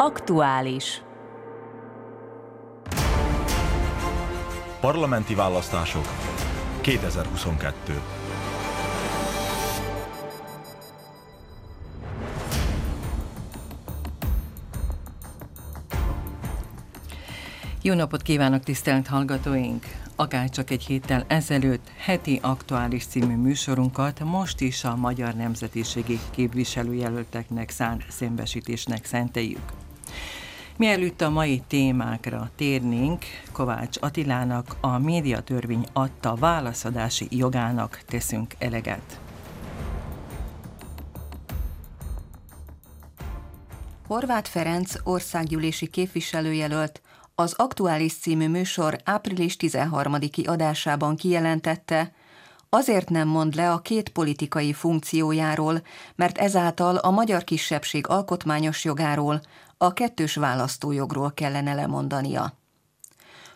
Aktuális. Parlamenti választások 2022. Jó napot kívánok, tisztelt hallgatóink! Akárcsak egy héttel ezelőtt heti aktuális című műsorunkat most is a magyar nemzetiségi képviselőjelölteknek szánt szembesítésnek szenteljük. Mielőtt a mai témákra térnénk, Kovács Attilának a médiatörvény adta válaszadási jogának teszünk eleget. Horváth Ferenc országgyűlési képviselőjelölt az Aktuális című műsor április 13-i adásában kijelentette, azért nem mond le a két politikai funkciójáról, mert ezáltal a magyar kisebbség alkotmányos jogáról, a kettős választójogról kellene lemondania.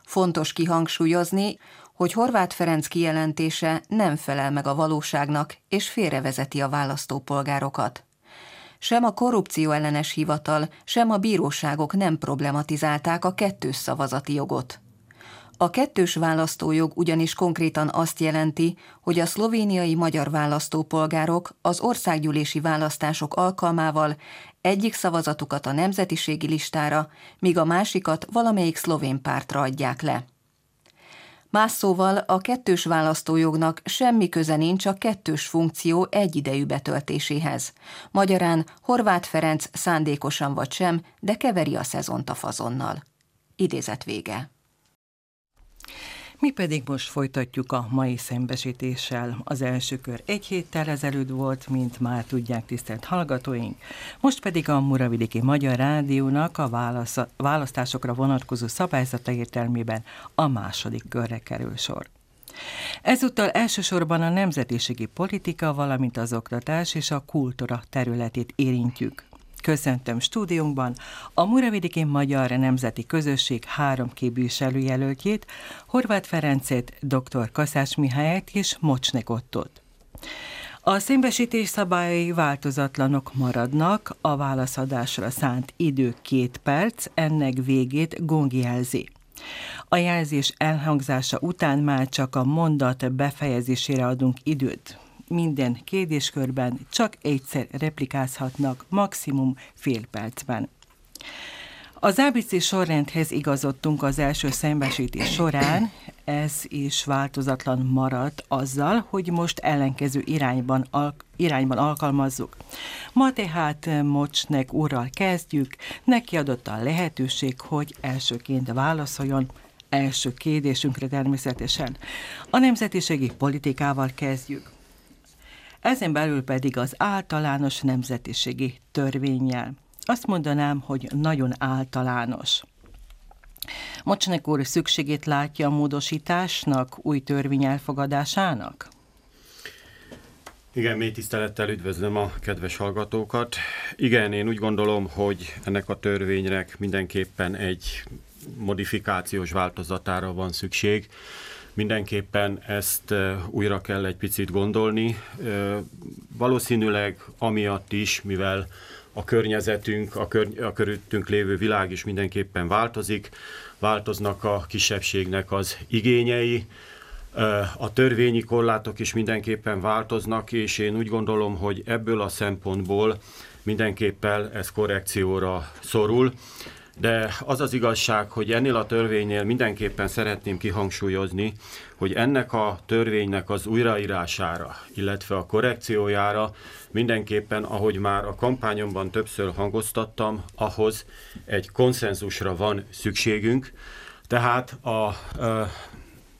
Fontos kihangsúlyozni, hogy Horváth Ferenc kijelentése nem felel meg a valóságnak és félrevezeti a választópolgárokat. Sem a korrupció ellenes hivatal, sem a bíróságok nem problematizálták a kettős szavazati jogot. A kettős választójog ugyanis konkrétan azt jelenti, hogy a szlovéniai magyar választópolgárok az országgyűlési választások alkalmával egyik szavazatukat a nemzetiségi listára, míg a másikat valamelyik szlovén pártra adják le. Más szóval a kettős választójognak semmi köze nincs a kettős funkció egyidejű betöltéséhez. Magyarán Horváth Ferenc szándékosan vagy sem, de keveri a szezont a fazonnal. Idézet vége. Mi pedig most folytatjuk a mai szembesítéssel. Az első kör egy héttel ezelőtt volt, mint már tudják tisztelt hallgatóink. Most pedig a Muravidéki Magyar Rádiónak a válasz, választásokra vonatkozó szabályzata értelmében a második körre kerül sor. Ezúttal elsősorban a nemzetiségi politika, valamint az oktatás és a kultúra területét érintjük. Köszöntöm stúdiunkban a Muravidiki Magyar Nemzeti Közösség három képviselőjelöltjét, Horváth Ferencét, dr. Kaszás Mihályt és Mocsnek Ottot. A szembesítés szabályai változatlanok maradnak, a válaszadásra szánt idő két perc, ennek végét gong jelzi. A jelzés elhangzása után már csak a mondat befejezésére adunk időt minden kérdéskörben csak egyszer replikázhatnak, maximum fél percben. Az ABC sorrendhez igazodtunk az első szembesítés során, ez is változatlan maradt azzal, hogy most ellenkező irányban, al- irányban alkalmazzuk. Ma tehát Mocsnek úrral kezdjük, neki adott a lehetőség, hogy elsőként válaszoljon, első kérdésünkre természetesen. A nemzetiségi politikával kezdjük ezen belül pedig az általános nemzetiségi törvényel. Azt mondanám, hogy nagyon általános. Mocsnek úr szükségét látja a módosításnak, új törvény elfogadásának? Igen, mély tisztelettel üdvözlöm a kedves hallgatókat. Igen, én úgy gondolom, hogy ennek a törvénynek mindenképpen egy modifikációs változatára van szükség mindenképpen ezt újra kell egy picit gondolni. Valószínűleg amiatt is, mivel a környezetünk, a, kör, a körülöttünk lévő világ is mindenképpen változik, változnak a kisebbségnek az igényei, a törvényi korlátok is mindenképpen változnak, és én úgy gondolom, hogy ebből a szempontból mindenképpen ez korrekcióra szorul. De az az igazság, hogy ennél a törvénynél mindenképpen szeretném kihangsúlyozni, hogy ennek a törvénynek az újraírására, illetve a korrekciójára mindenképpen, ahogy már a kampányomban többször hangoztattam, ahhoz egy konszenzusra van szükségünk. Tehát a, a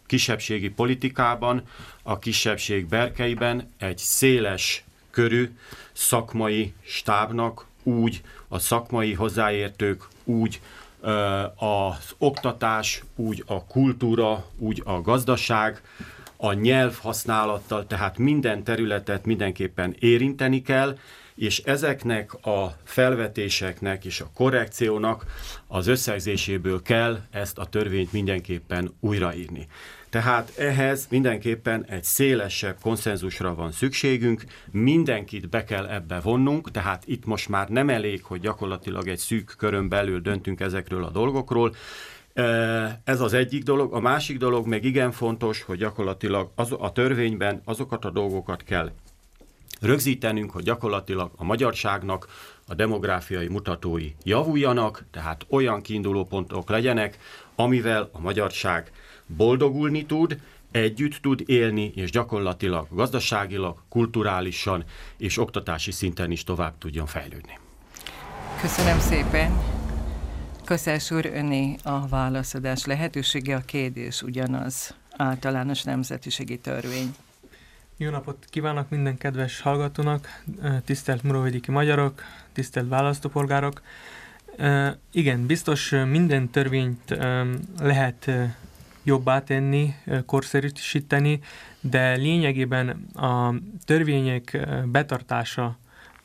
kisebbségi politikában, a kisebbség berkeiben egy széles körű szakmai stábnak úgy a szakmai hozzáértők, úgy az oktatás, úgy a kultúra, úgy a gazdaság, a nyelv használattal, tehát minden területet mindenképpen érinteni kell, és ezeknek a felvetéseknek és a korrekciónak az összegzéséből kell ezt a törvényt mindenképpen újraírni. Tehát ehhez mindenképpen egy szélesebb konszenzusra van szükségünk, mindenkit be kell ebbe vonnunk, tehát itt most már nem elég, hogy gyakorlatilag egy szűk körön belül döntünk ezekről a dolgokról, ez az egyik dolog. A másik dolog meg igen fontos, hogy gyakorlatilag az, a törvényben azokat a dolgokat kell rögzítenünk, hogy gyakorlatilag a magyarságnak a demográfiai mutatói javuljanak, tehát olyan kiinduló pontok legyenek, amivel a magyarság boldogulni tud, együtt tud élni, és gyakorlatilag gazdaságilag, kulturálisan és oktatási szinten is tovább tudjon fejlődni. Köszönöm szépen! Köszönöm úr, öné a válaszadás lehetősége, a kérdés ugyanaz, általános nemzetiségi törvény. Jó napot kívánok minden kedves hallgatónak, tisztelt Muravidiki magyarok, tisztelt választópolgárok. Igen, biztos minden törvényt lehet jobbá tenni, korszerűsíteni, de lényegében a törvények betartása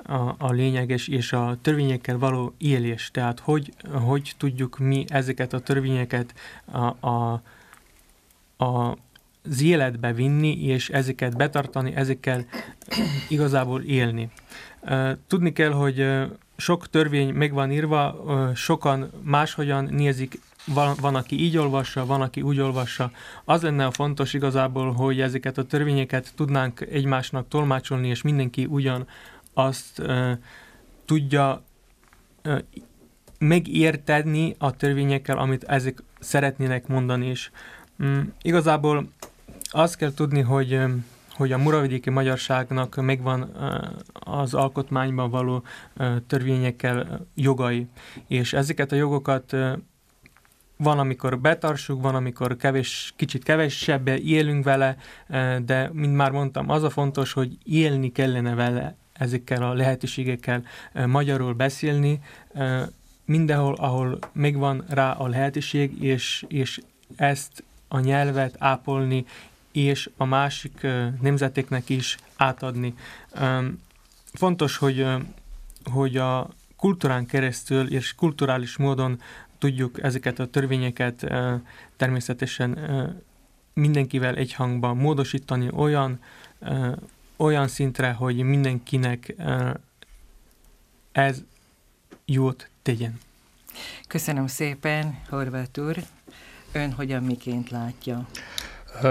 a, a lényeges, és a törvényekkel való élés. Tehát hogy, hogy tudjuk mi ezeket a törvényeket a, a, a az életbe vinni, és ezeket betartani, ezekkel igazából élni. Tudni kell, hogy sok törvény meg van írva, sokan máshogyan nézik van, van, aki így olvassa, van, aki úgy olvassa. Az lenne a fontos igazából, hogy ezeket a törvényeket tudnánk egymásnak tolmácsolni, és mindenki ugyan azt uh, tudja uh, megérteni a törvényekkel, amit ezek szeretnének mondani, és um, igazából azt kell tudni, hogy hogy a muravidéki magyarságnak megvan az alkotmányban való törvényekkel jogai, és ezeket a jogokat van, amikor betarsuk, van, amikor kevés, kicsit kevesebbe élünk vele, de, mint már mondtam, az a fontos, hogy élni kellene vele ezekkel a lehetőségekkel eh, magyarul beszélni, mindenhol, ahol megvan rá a lehetőség, és, és ezt a nyelvet ápolni, és a másik nemzeteknek is átadni. Fontos, hogy, hogy a kultúrán keresztül és kulturális módon tudjuk ezeket a törvényeket természetesen mindenkivel egyhangban módosítani olyan, olyan szintre, hogy mindenkinek ez jót tegyen. Köszönöm szépen, Horváth úr. Ön hogyan miként látja?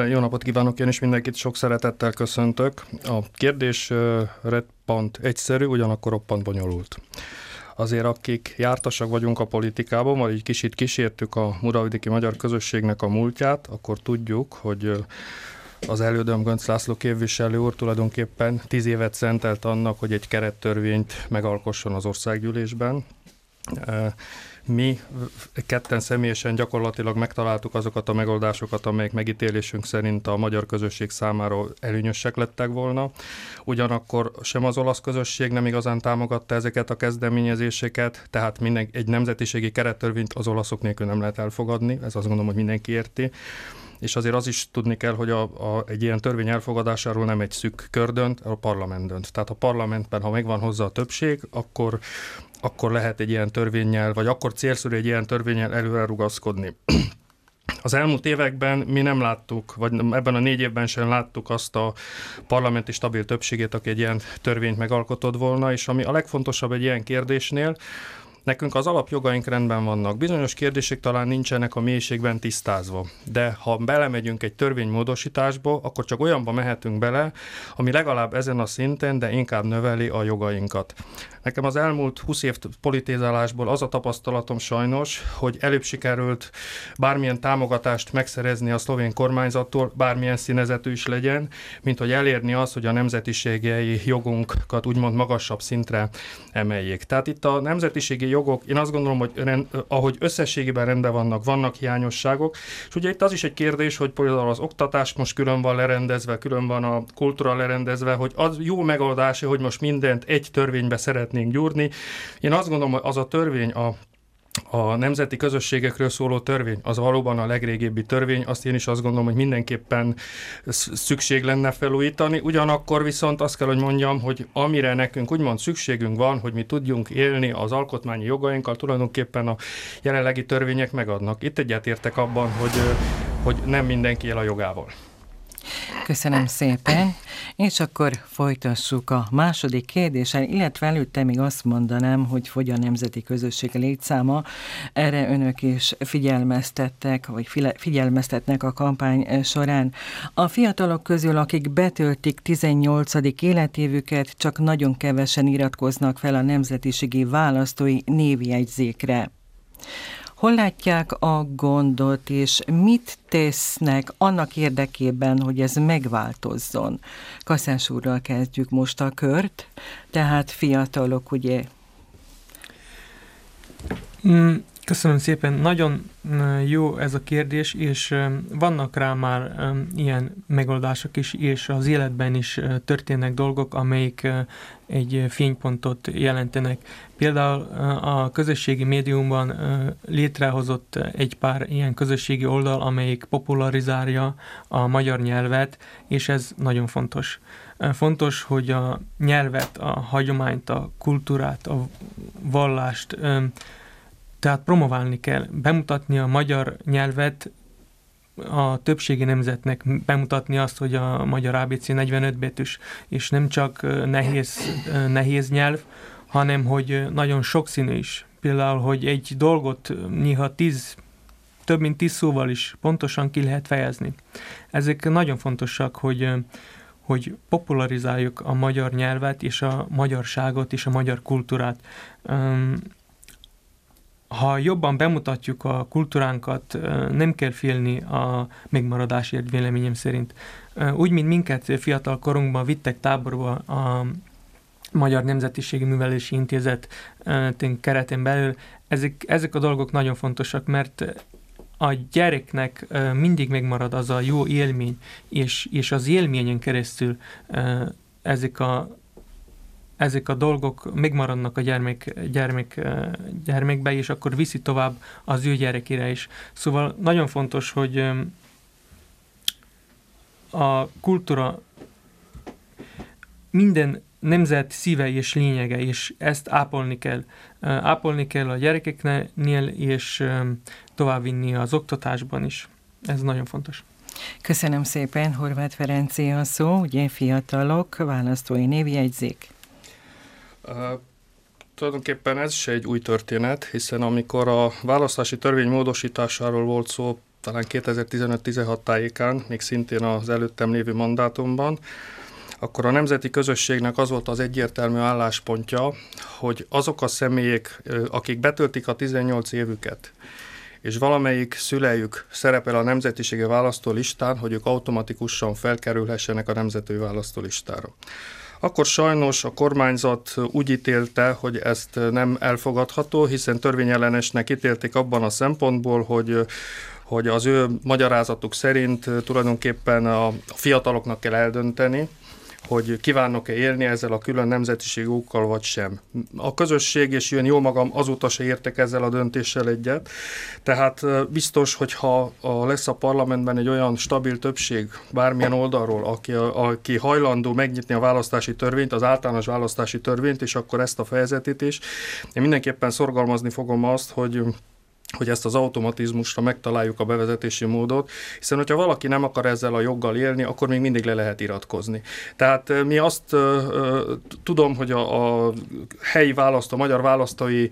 Jó napot kívánok, én is mindenkit sok szeretettel köszöntök. A kérdés reppant egyszerű, ugyanakkor roppant bonyolult azért akik jártasak vagyunk a politikában, vagy egy kicsit kísértük a muravidiki magyar közösségnek a múltját, akkor tudjuk, hogy az elődöm Gönc László képviselő úr tulajdonképpen tíz évet szentelt annak, hogy egy kerettörvényt megalkosson az országgyűlésben mi ketten személyesen gyakorlatilag megtaláltuk azokat a megoldásokat, amelyek megítélésünk szerint a magyar közösség számára előnyösek lettek volna. Ugyanakkor sem az olasz közösség nem igazán támogatta ezeket a kezdeményezéseket, tehát minden, egy nemzetiségi kerettörvényt az olaszok nélkül nem lehet elfogadni, ez azt gondolom, hogy mindenki érti és azért az is tudni kell, hogy a, a, egy ilyen törvény elfogadásáról nem egy szűk kör dönt, a parlament dönt. Tehát a parlamentben, ha megvan hozzá a többség, akkor akkor lehet egy ilyen törvényel, vagy akkor célszerű egy ilyen törvényel előre rugaszkodni. Az elmúlt években mi nem láttuk, vagy ebben a négy évben sem láttuk azt a parlamenti stabil többségét, aki egy ilyen törvényt megalkotott volna, és ami a legfontosabb egy ilyen kérdésnél, Nekünk az alapjogaink rendben vannak. Bizonyos kérdések talán nincsenek a mélységben tisztázva, de ha belemegyünk egy törvénymódosításba, akkor csak olyanba mehetünk bele, ami legalább ezen a szinten, de inkább növeli a jogainkat. Nekem az elmúlt 20 év politizálásból az a tapasztalatom sajnos, hogy előbb sikerült bármilyen támogatást megszerezni a szlovén kormányzattól, bármilyen színezetű is legyen, mint hogy elérni az, hogy a nemzetiségei jogunkat úgymond magasabb szintre emeljék. Tehát itt a nemzetiségi jogok, én azt gondolom, hogy rend, ahogy összességében rendben vannak, vannak hiányosságok, és ugye itt az is egy kérdés, hogy például az oktatás most külön van lerendezve, külön van a kultúra lerendezve, hogy az jó megoldása, hogy most mindent egy törvénybe szeretnénk gyúrni. Én azt gondolom, hogy az a törvény, a a nemzeti közösségekről szóló törvény, az valóban a legrégebbi törvény, azt én is azt gondolom, hogy mindenképpen szükség lenne felújítani, ugyanakkor viszont azt kell, hogy mondjam, hogy amire nekünk úgymond szükségünk van, hogy mi tudjunk élni az alkotmányi jogainkkal, tulajdonképpen a jelenlegi törvények megadnak. Itt egyetértek abban, hogy, hogy nem mindenki él a jogával. Köszönöm szépen, és akkor folytassuk a második kérdéssel, illetve előtte még azt mondanám, hogy fogy a nemzeti közösség létszáma. Erre önök is figyelmeztettek, vagy figyelmeztetnek a kampány során. A fiatalok közül, akik betöltik 18. életévüket, csak nagyon kevesen iratkoznak fel a nemzetiségi választói névjegyzékre. Hol látják a gondot, és mit tesznek annak érdekében, hogy ez megváltozzon? Kaszás úrral kezdjük most a kört, tehát fiatalok, ugye? Mm, Köszönöm szépen. Nagyon jó ez a kérdés, és vannak rá már ilyen megoldások is, és az életben is történnek dolgok, amelyik egy fénypontot jelentenek. Például a közösségi médiumban létrehozott egy pár ilyen közösségi oldal, amelyik popularizálja a magyar nyelvet, és ez nagyon fontos. Fontos, hogy a nyelvet, a hagyományt, a kultúrát, a vallást tehát promoválni kell, bemutatni a magyar nyelvet a többségi nemzetnek, bemutatni azt, hogy a magyar ABC 45 betűs, és nem csak nehéz, nehéz nyelv, hanem hogy nagyon sokszínű is. Például, hogy egy dolgot néha tíz, több mint tíz szóval is pontosan ki lehet fejezni. Ezek nagyon fontosak, hogy hogy popularizáljuk a magyar nyelvet és a magyarságot és a magyar kultúrát ha jobban bemutatjuk a kultúránkat, nem kell félni a megmaradásért véleményem szerint. Úgy, mint minket fiatal korunkban vittek táborba a Magyar Nemzetiségi Művelési Intézet keretén belül, ezek, ezek a dolgok nagyon fontosak, mert a gyereknek mindig megmarad az a jó élmény, és, és az élményen keresztül ezek a ezek a dolgok megmaradnak a gyermek, gyermek, gyermekbe, és akkor viszi tovább az ő gyerekére is. Szóval nagyon fontos, hogy a kultúra minden nemzet szíve és lényege, és ezt ápolni kell. Ápolni kell a gyerekeknél, és továbbvinni az oktatásban is. Ez nagyon fontos. Köszönöm szépen, Horváth Ferenci a szó, ugye fiatalok, választói névjegyzik. Uh, tulajdonképpen ez se egy új történet, hiszen amikor a választási törvény módosításáról volt szó, talán 2015-16 tájékán, még szintén az előttem lévő mandátumban, akkor a nemzeti közösségnek az volt az egyértelmű álláspontja, hogy azok a személyek, akik betöltik a 18 évüket, és valamelyik szülejük szerepel a nemzetiségi választólistán, hogy ők automatikusan felkerülhessenek a nemzeti választólistára akkor sajnos a kormányzat úgy ítélte, hogy ezt nem elfogadható, hiszen törvényellenesnek ítélték abban a szempontból, hogy hogy az ő magyarázatuk szerint tulajdonképpen a fiataloknak kell eldönteni, hogy kívánok-e élni ezzel a külön nemzetiségúkkal, vagy sem. A közösség, és jön jó magam, azóta se értek ezzel a döntéssel egyet. Tehát biztos, hogy ha lesz a parlamentben egy olyan stabil többség bármilyen oldalról, aki, aki hajlandó megnyitni a választási törvényt, az általános választási törvényt, és akkor ezt a fejezetét is, én mindenképpen szorgalmazni fogom azt, hogy hogy ezt az automatizmusra megtaláljuk a bevezetési módot, hiszen hogyha valaki nem akar ezzel a joggal élni, akkor még mindig le lehet iratkozni. Tehát mi azt tudom, hogy a, a helyi választó, a magyar választói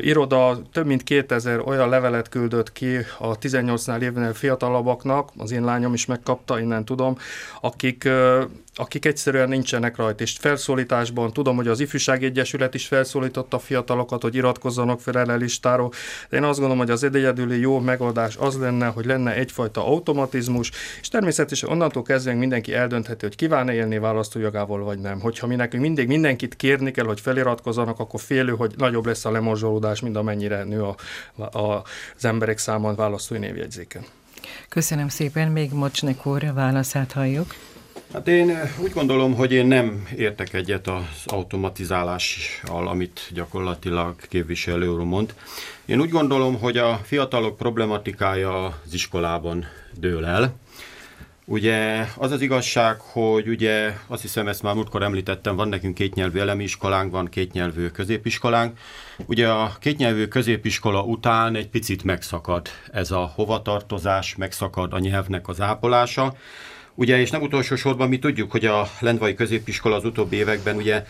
iroda több mint 2000 olyan levelet küldött ki a 18-nál évnél fiatalabbaknak, az én lányom is megkapta, innen tudom, akik akik egyszerűen nincsenek rajta, és felszólításban tudom, hogy az Ifjúsági Egyesület is felszólította a fiatalokat, hogy iratkozzanak fel erre listáról, de én azt gondolom, hogy az egyedüli jó megoldás az lenne, hogy lenne egyfajta automatizmus, és természetesen onnantól kezdve mindenki eldöntheti, hogy kíván élni választójogával vagy nem. Hogyha mi nekünk mindig mindenkit kérni kell, hogy feliratkozzanak, akkor félő, hogy nagyobb lesz a lemorzsolódás, mint amennyire nő a, a, az emberek száma választói névjegyzéken. Köszönöm szépen, még Mocsnek úr válaszát halljuk. Hát én úgy gondolom, hogy én nem értek egyet az automatizálással, amit gyakorlatilag képviselő úr mond. Én úgy gondolom, hogy a fiatalok problematikája az iskolában dől el. Ugye az az igazság, hogy ugye azt hiszem ezt már múltkor említettem, van nekünk kétnyelvű elemi iskolánk, van kétnyelvű középiskolánk. Ugye a kétnyelvű középiskola után egy picit megszakad ez a hovatartozás, megszakad a nyelvnek az ápolása. Ugye, és nem utolsó sorban mi tudjuk, hogy a Lendvai középiskola az utóbbi években ugye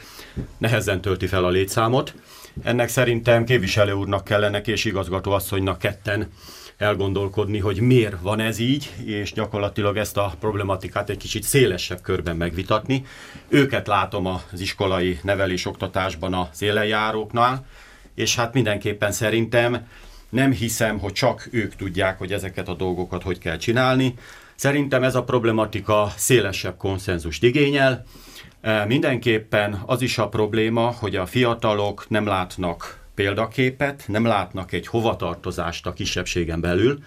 nehezen tölti fel a létszámot. Ennek szerintem képviselő úrnak kellene és igazgatóasszonynak ketten elgondolkodni, hogy miért van ez így, és gyakorlatilag ezt a problematikát egy kicsit szélesebb körben megvitatni. Őket látom az iskolai nevelés-oktatásban a élenjáróknál, és hát mindenképpen szerintem nem hiszem, hogy csak ők tudják, hogy ezeket a dolgokat hogy kell csinálni. Szerintem ez a problematika szélesebb konszenzust igényel. Mindenképpen az is a probléma, hogy a fiatalok nem látnak példaképet, nem látnak egy hovatartozást a kisebbségen belül.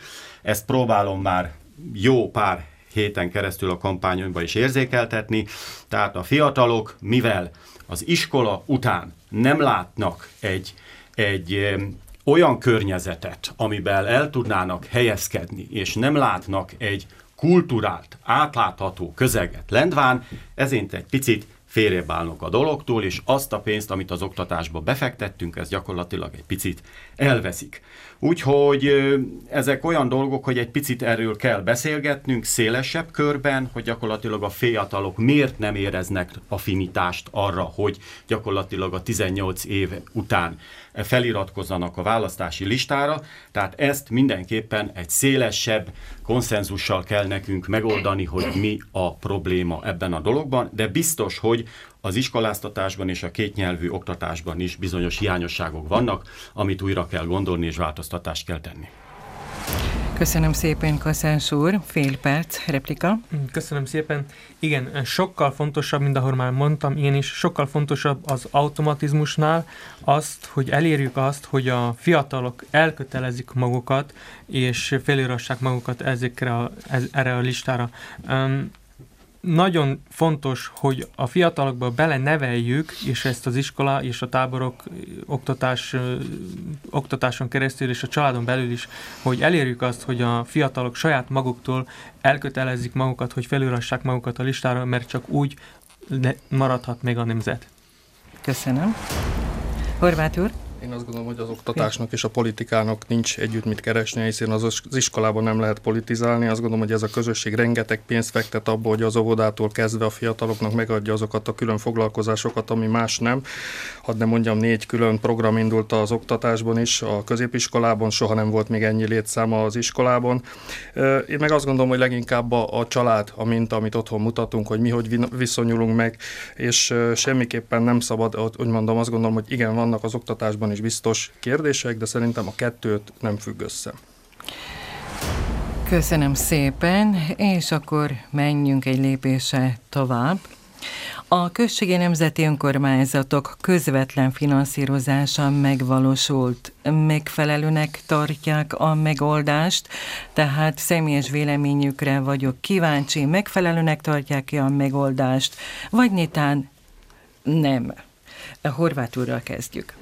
Ezt próbálom már jó pár héten keresztül a kampányomban is érzékeltetni. Tehát a fiatalok, mivel az iskola után nem látnak egy, egy olyan környezetet, amiben el tudnának helyezkedni, és nem látnak egy kulturált, átlátható közeget Lendván, ezért egy picit félrébb állnak a dologtól, és azt a pénzt, amit az oktatásba befektettünk, ez gyakorlatilag egy picit elveszik. Úgyhogy ezek olyan dolgok, hogy egy picit erről kell beszélgetnünk szélesebb körben, hogy gyakorlatilag a fiatalok miért nem éreznek affinitást arra, hogy gyakorlatilag a 18 év után feliratkozzanak a választási listára, tehát ezt mindenképpen egy szélesebb konszenzussal kell nekünk megoldani, hogy mi a probléma ebben a dologban, de biztos, hogy az iskoláztatásban és a kétnyelvű oktatásban is bizonyos hiányosságok vannak, amit újra kell gondolni és változtatást kell tenni. Köszönöm szépen, Kaszáns úr. Fél perc, replika. Köszönöm szépen. Igen, sokkal fontosabb, mint ahogy már mondtam, én is, sokkal fontosabb az automatizmusnál azt, hogy elérjük azt, hogy a fiatalok elkötelezik magukat, és felírassák magukat ezekre a, ez, erre a listára. Um, nagyon fontos, hogy a fiatalokba bele neveljük, és ezt az iskola és a táborok oktatás, oktatáson keresztül és a családon belül is, hogy elérjük azt, hogy a fiatalok saját maguktól elkötelezik magukat, hogy felülrassák magukat a listára, mert csak úgy maradhat meg a nemzet. Köszönöm. Horváth úr? Én azt gondolom, hogy az oktatásnak és a politikának nincs együtt mit keresni, hiszen az iskolában nem lehet politizálni. Azt gondolom, hogy ez a közösség rengeteg pénzt fektet abba, hogy az óvodától kezdve a fiataloknak megadja azokat a külön foglalkozásokat, ami más nem. Hadd nem mondjam, négy külön program indult az oktatásban is, a középiskolában, soha nem volt még ennyi létszáma az iskolában. Én meg azt gondolom, hogy leginkább a, a család a minta, amit otthon mutatunk, hogy mi hogy viszonyulunk meg, és semmiképpen nem szabad, úgy mondom, azt gondolom, hogy igen, vannak az oktatásban van is biztos kérdések, de szerintem a kettőt nem függ össze. Köszönöm szépen, és akkor menjünk egy lépése tovább. A községi nemzeti önkormányzatok közvetlen finanszírozása megvalósult. Megfelelőnek tartják a megoldást, tehát személyes véleményükre vagyok kíváncsi, megfelelőnek tartják-e a megoldást, vagy nétán nem. Horváth úrral kezdjük.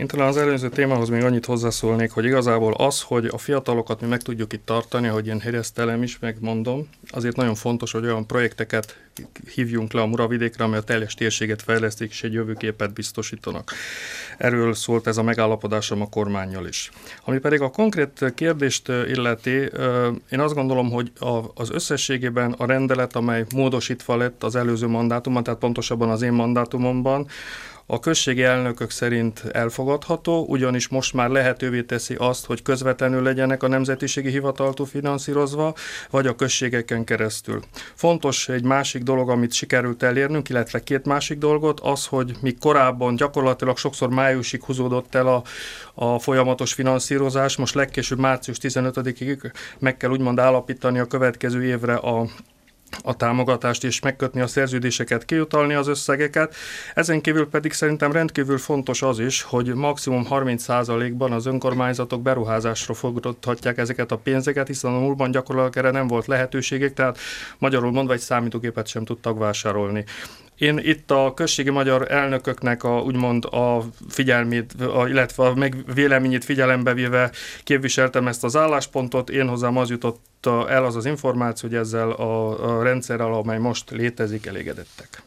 Én talán az előző témához még annyit hozzászólnék, hogy igazából az, hogy a fiatalokat mi meg tudjuk itt tartani, hogy én helyeztelem is, megmondom, azért nagyon fontos, hogy olyan projekteket hívjunk le a Muravidékre, amely a teljes térséget fejlesztik és egy jövőképet biztosítanak. Erről szólt ez a megállapodásom a kormányjal is. Ami pedig a konkrét kérdést illeti, én azt gondolom, hogy az összességében a rendelet, amely módosítva lett az előző mandátumban, tehát pontosabban az én mandátumomban, a községi elnökök szerint elfogadható, ugyanis most már lehetővé teszi azt, hogy közvetlenül legyenek a nemzetiségi hivataltól finanszírozva, vagy a községeken keresztül. Fontos egy másik dolog, amit sikerült elérnünk, illetve két másik dolgot, az, hogy mi korábban gyakorlatilag sokszor májusig húzódott el a, a folyamatos finanszírozás, most legkésőbb március 15-ig meg kell úgymond állapítani a következő évre a a támogatást és megkötni a szerződéseket, kiutalni az összegeket. Ezen kívül pedig szerintem rendkívül fontos az is, hogy maximum 30%-ban az önkormányzatok beruházásra fordíthatják ezeket a pénzeket, hiszen a múltban gyakorlatilag erre nem volt lehetőségek, tehát magyarul mondva egy számítógépet sem tudtak vásárolni. Én itt a községi magyar elnököknek a, úgymond a figyelmét, a, illetve a meg véleményét figyelembe véve képviseltem ezt az álláspontot. Én hozzám az jutott el az az információ, hogy ezzel a, a rendszerrel, amely most létezik, elégedettek.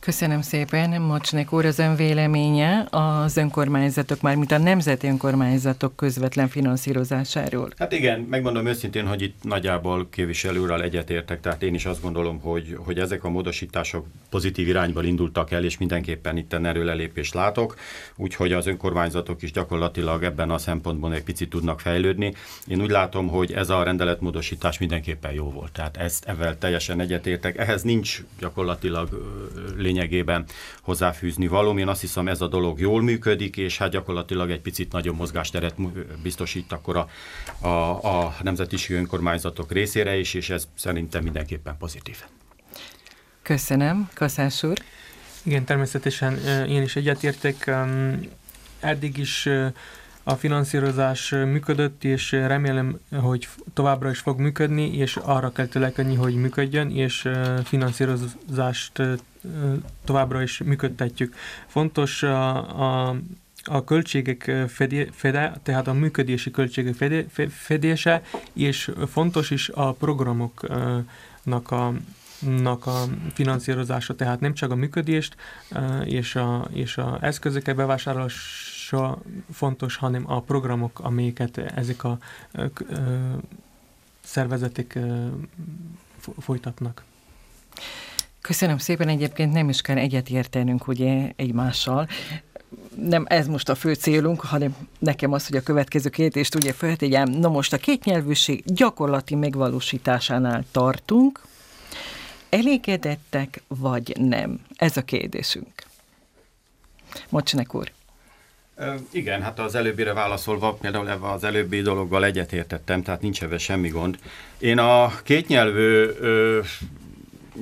Köszönöm szépen, Mocsnek úr, az ön véleménye az önkormányzatok, már mint a nemzeti önkormányzatok közvetlen finanszírozásáról. Hát igen, megmondom őszintén, hogy itt nagyjából képviselő úrral egyetértek, tehát én is azt gondolom, hogy, hogy ezek a módosítások pozitív irányba indultak el, és mindenképpen itt erőlelépést látok, úgyhogy az önkormányzatok is gyakorlatilag ebben a szempontból egy picit tudnak fejlődni. Én úgy látom, hogy ez a rendeletmódosítás mindenképpen jó volt, tehát ezt ezzel teljesen egyetértek. Ehhez nincs gyakorlatilag lényegében hozzáfűzni való. Én azt hiszem ez a dolog jól működik, és hát gyakorlatilag egy picit nagyobb mozgásteret biztosít akkor a, a, a nemzeti önkormányzatok részére is, és ez szerintem mindenképpen pozitív. Köszönöm. Kaszás úr. Igen, természetesen én is egyetértek. Eddig is a finanszírozás működött, és remélem, hogy továbbra is fog működni, és arra kell tölekedni, hogy működjön, és finanszírozást továbbra is működtetjük. Fontos a, a a költségek fedé, fede, tehát a működési költségek fedé, fedése, és fontos is a programoknak a, nak a finanszírozása, tehát nem csak a működést és a, és a eszközöke bevásárlása fontos, hanem a programok, amelyeket ezek a szervezetek folytatnak. Köszönöm szépen, egyébként nem is kell egyetértenünk ugye egymással. Nem ez most a fő célunk, hanem nekem az, hogy a következő kérdést ugye feltegyem. Na most a kétnyelvűség gyakorlati megvalósításánál tartunk. Elégedettek vagy nem? Ez a kérdésünk. Mocsnek úr. Igen, hát az előbbire válaszolva, például ebben az előbbi dologgal egyetértettem, tehát nincs ebben semmi gond. Én a kétnyelvű ö,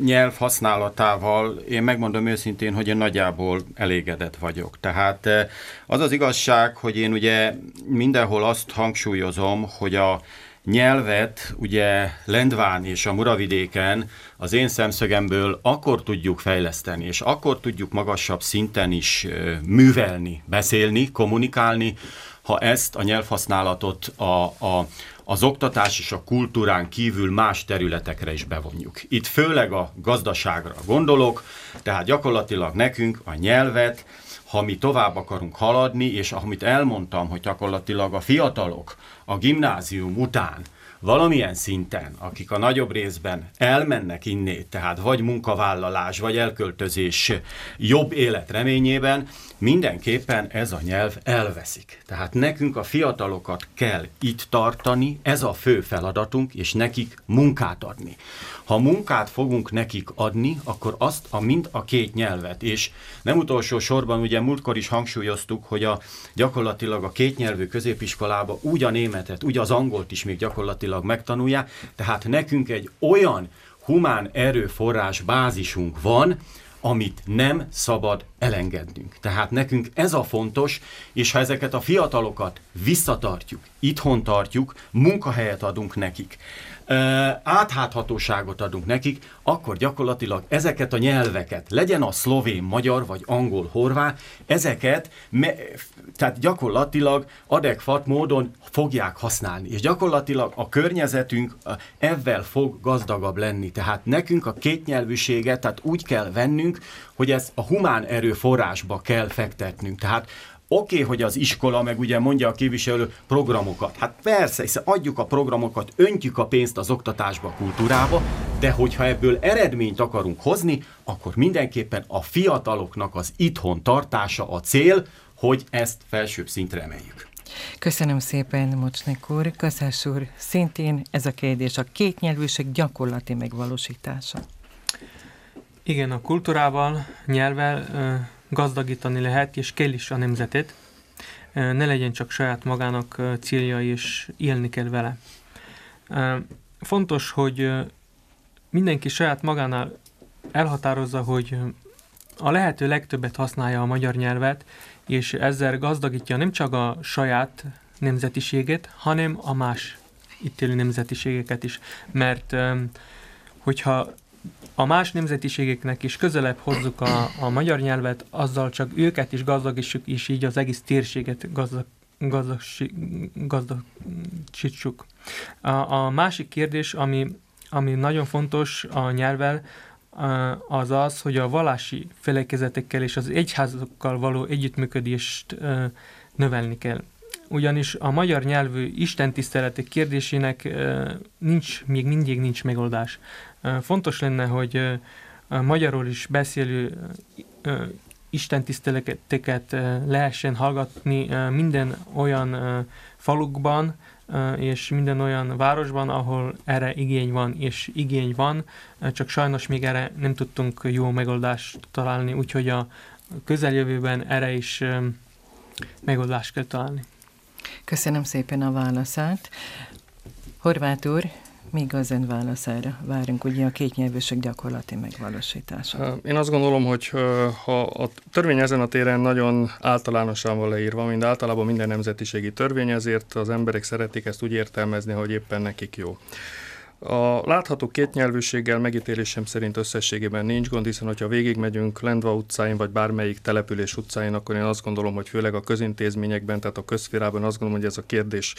nyelv használatával én megmondom őszintén, hogy én nagyjából elégedett vagyok. Tehát eh, az az igazság, hogy én ugye mindenhol azt hangsúlyozom, hogy a nyelvet ugye Lendván és a Muravidéken az én szemszögemből akkor tudjuk fejleszteni, és akkor tudjuk magasabb szinten is művelni, beszélni, kommunikálni, ha ezt a nyelvhasználatot a, a, az oktatás és a kultúrán kívül más területekre is bevonjuk. Itt főleg a gazdaságra gondolok, tehát gyakorlatilag nekünk a nyelvet, ha mi tovább akarunk haladni, és amit elmondtam, hogy gyakorlatilag a fiatalok a gimnázium után valamilyen szinten, akik a nagyobb részben elmennek innét, tehát vagy munkavállalás, vagy elköltözés jobb élet reményében, mindenképpen ez a nyelv elveszik. Tehát nekünk a fiatalokat kell itt tartani, ez a fő feladatunk, és nekik munkát adni. Ha munkát fogunk nekik adni, akkor azt a mind a két nyelvet, és nem utolsó sorban ugye múltkor is hangsúlyoztuk, hogy a gyakorlatilag a kétnyelvű középiskolába úgy a németet, úgy az angolt is még gyakorlatilag megtanulják, tehát nekünk egy olyan humán erőforrás bázisunk van, amit nem szabad elengednünk. Tehát nekünk ez a fontos, és ha ezeket a fiatalokat visszatartjuk, itthon tartjuk, munkahelyet adunk nekik, átháthatóságot adunk nekik, akkor gyakorlatilag ezeket a nyelveket, legyen a szlovén, magyar vagy angol, horvát, ezeket me, tehát gyakorlatilag adekvat módon fogják használni. És gyakorlatilag a környezetünk ebben fog gazdagabb lenni. Tehát nekünk a kétnyelvűséget tehát úgy kell vennünk, hogy ez a humán erőforrásba kell fektetnünk. Tehát Oké, okay, hogy az iskola, meg ugye mondja a képviselő programokat. Hát persze, hiszen adjuk a programokat, öntjük a pénzt az oktatásba, a kultúrába, de hogyha ebből eredményt akarunk hozni, akkor mindenképpen a fiataloknak az itthon tartása a cél, hogy ezt felsőbb szintre emeljük. Köszönöm szépen, Mocsnek úr. Köszönöm úr, szintén ez a kérdés, a kétnyelvűség gyakorlati megvalósítása. Igen, a kultúrával, nyelvvel gazdagítani lehet, és kell is a nemzetet. Ne legyen csak saját magának célja, és élni kell vele. Fontos, hogy mindenki saját magánál elhatározza, hogy a lehető legtöbbet használja a magyar nyelvet, és ezzel gazdagítja nem csak a saját nemzetiségét, hanem a más itt élő nemzetiségeket is. Mert hogyha a más nemzetiségeknek is közelebb hozzuk a, a magyar nyelvet, azzal csak őket is gazdagítsuk, és így az egész térséget gazdag, gazdagítsuk. A, a másik kérdés, ami, ami nagyon fontos a nyelvvel, az az, hogy a vallási felekezetekkel és az egyházakkal való együttműködést növelni kell. Ugyanis a magyar nyelvű istentiszteletek kérdésének nincs, még mindig nincs megoldás. Fontos lenne, hogy magyarul is beszélő istentiszteleteket lehessen hallgatni minden olyan falukban, és minden olyan városban, ahol erre igény van, és igény van, csak sajnos még erre nem tudtunk jó megoldást találni, úgyhogy a közeljövőben erre is megoldást kell találni. Köszönöm szépen a válaszát. Horváth úr, még az ön válaszára várunk ugye a kétnyelvűség gyakorlati megvalósítása. Én azt gondolom, hogy ha a törvény ezen a téren nagyon általánosan van leírva, mint általában minden nemzetiségi törvény, ezért az emberek szeretik ezt úgy értelmezni, hogy éppen nekik jó. A látható kétnyelvűséggel megítélésem szerint összességében nincs gond, hiszen hogyha végigmegyünk Lendva utcáin, vagy bármelyik település utcáin, akkor én azt gondolom, hogy főleg a közintézményekben, tehát a közférában azt gondolom, hogy ez a kérdés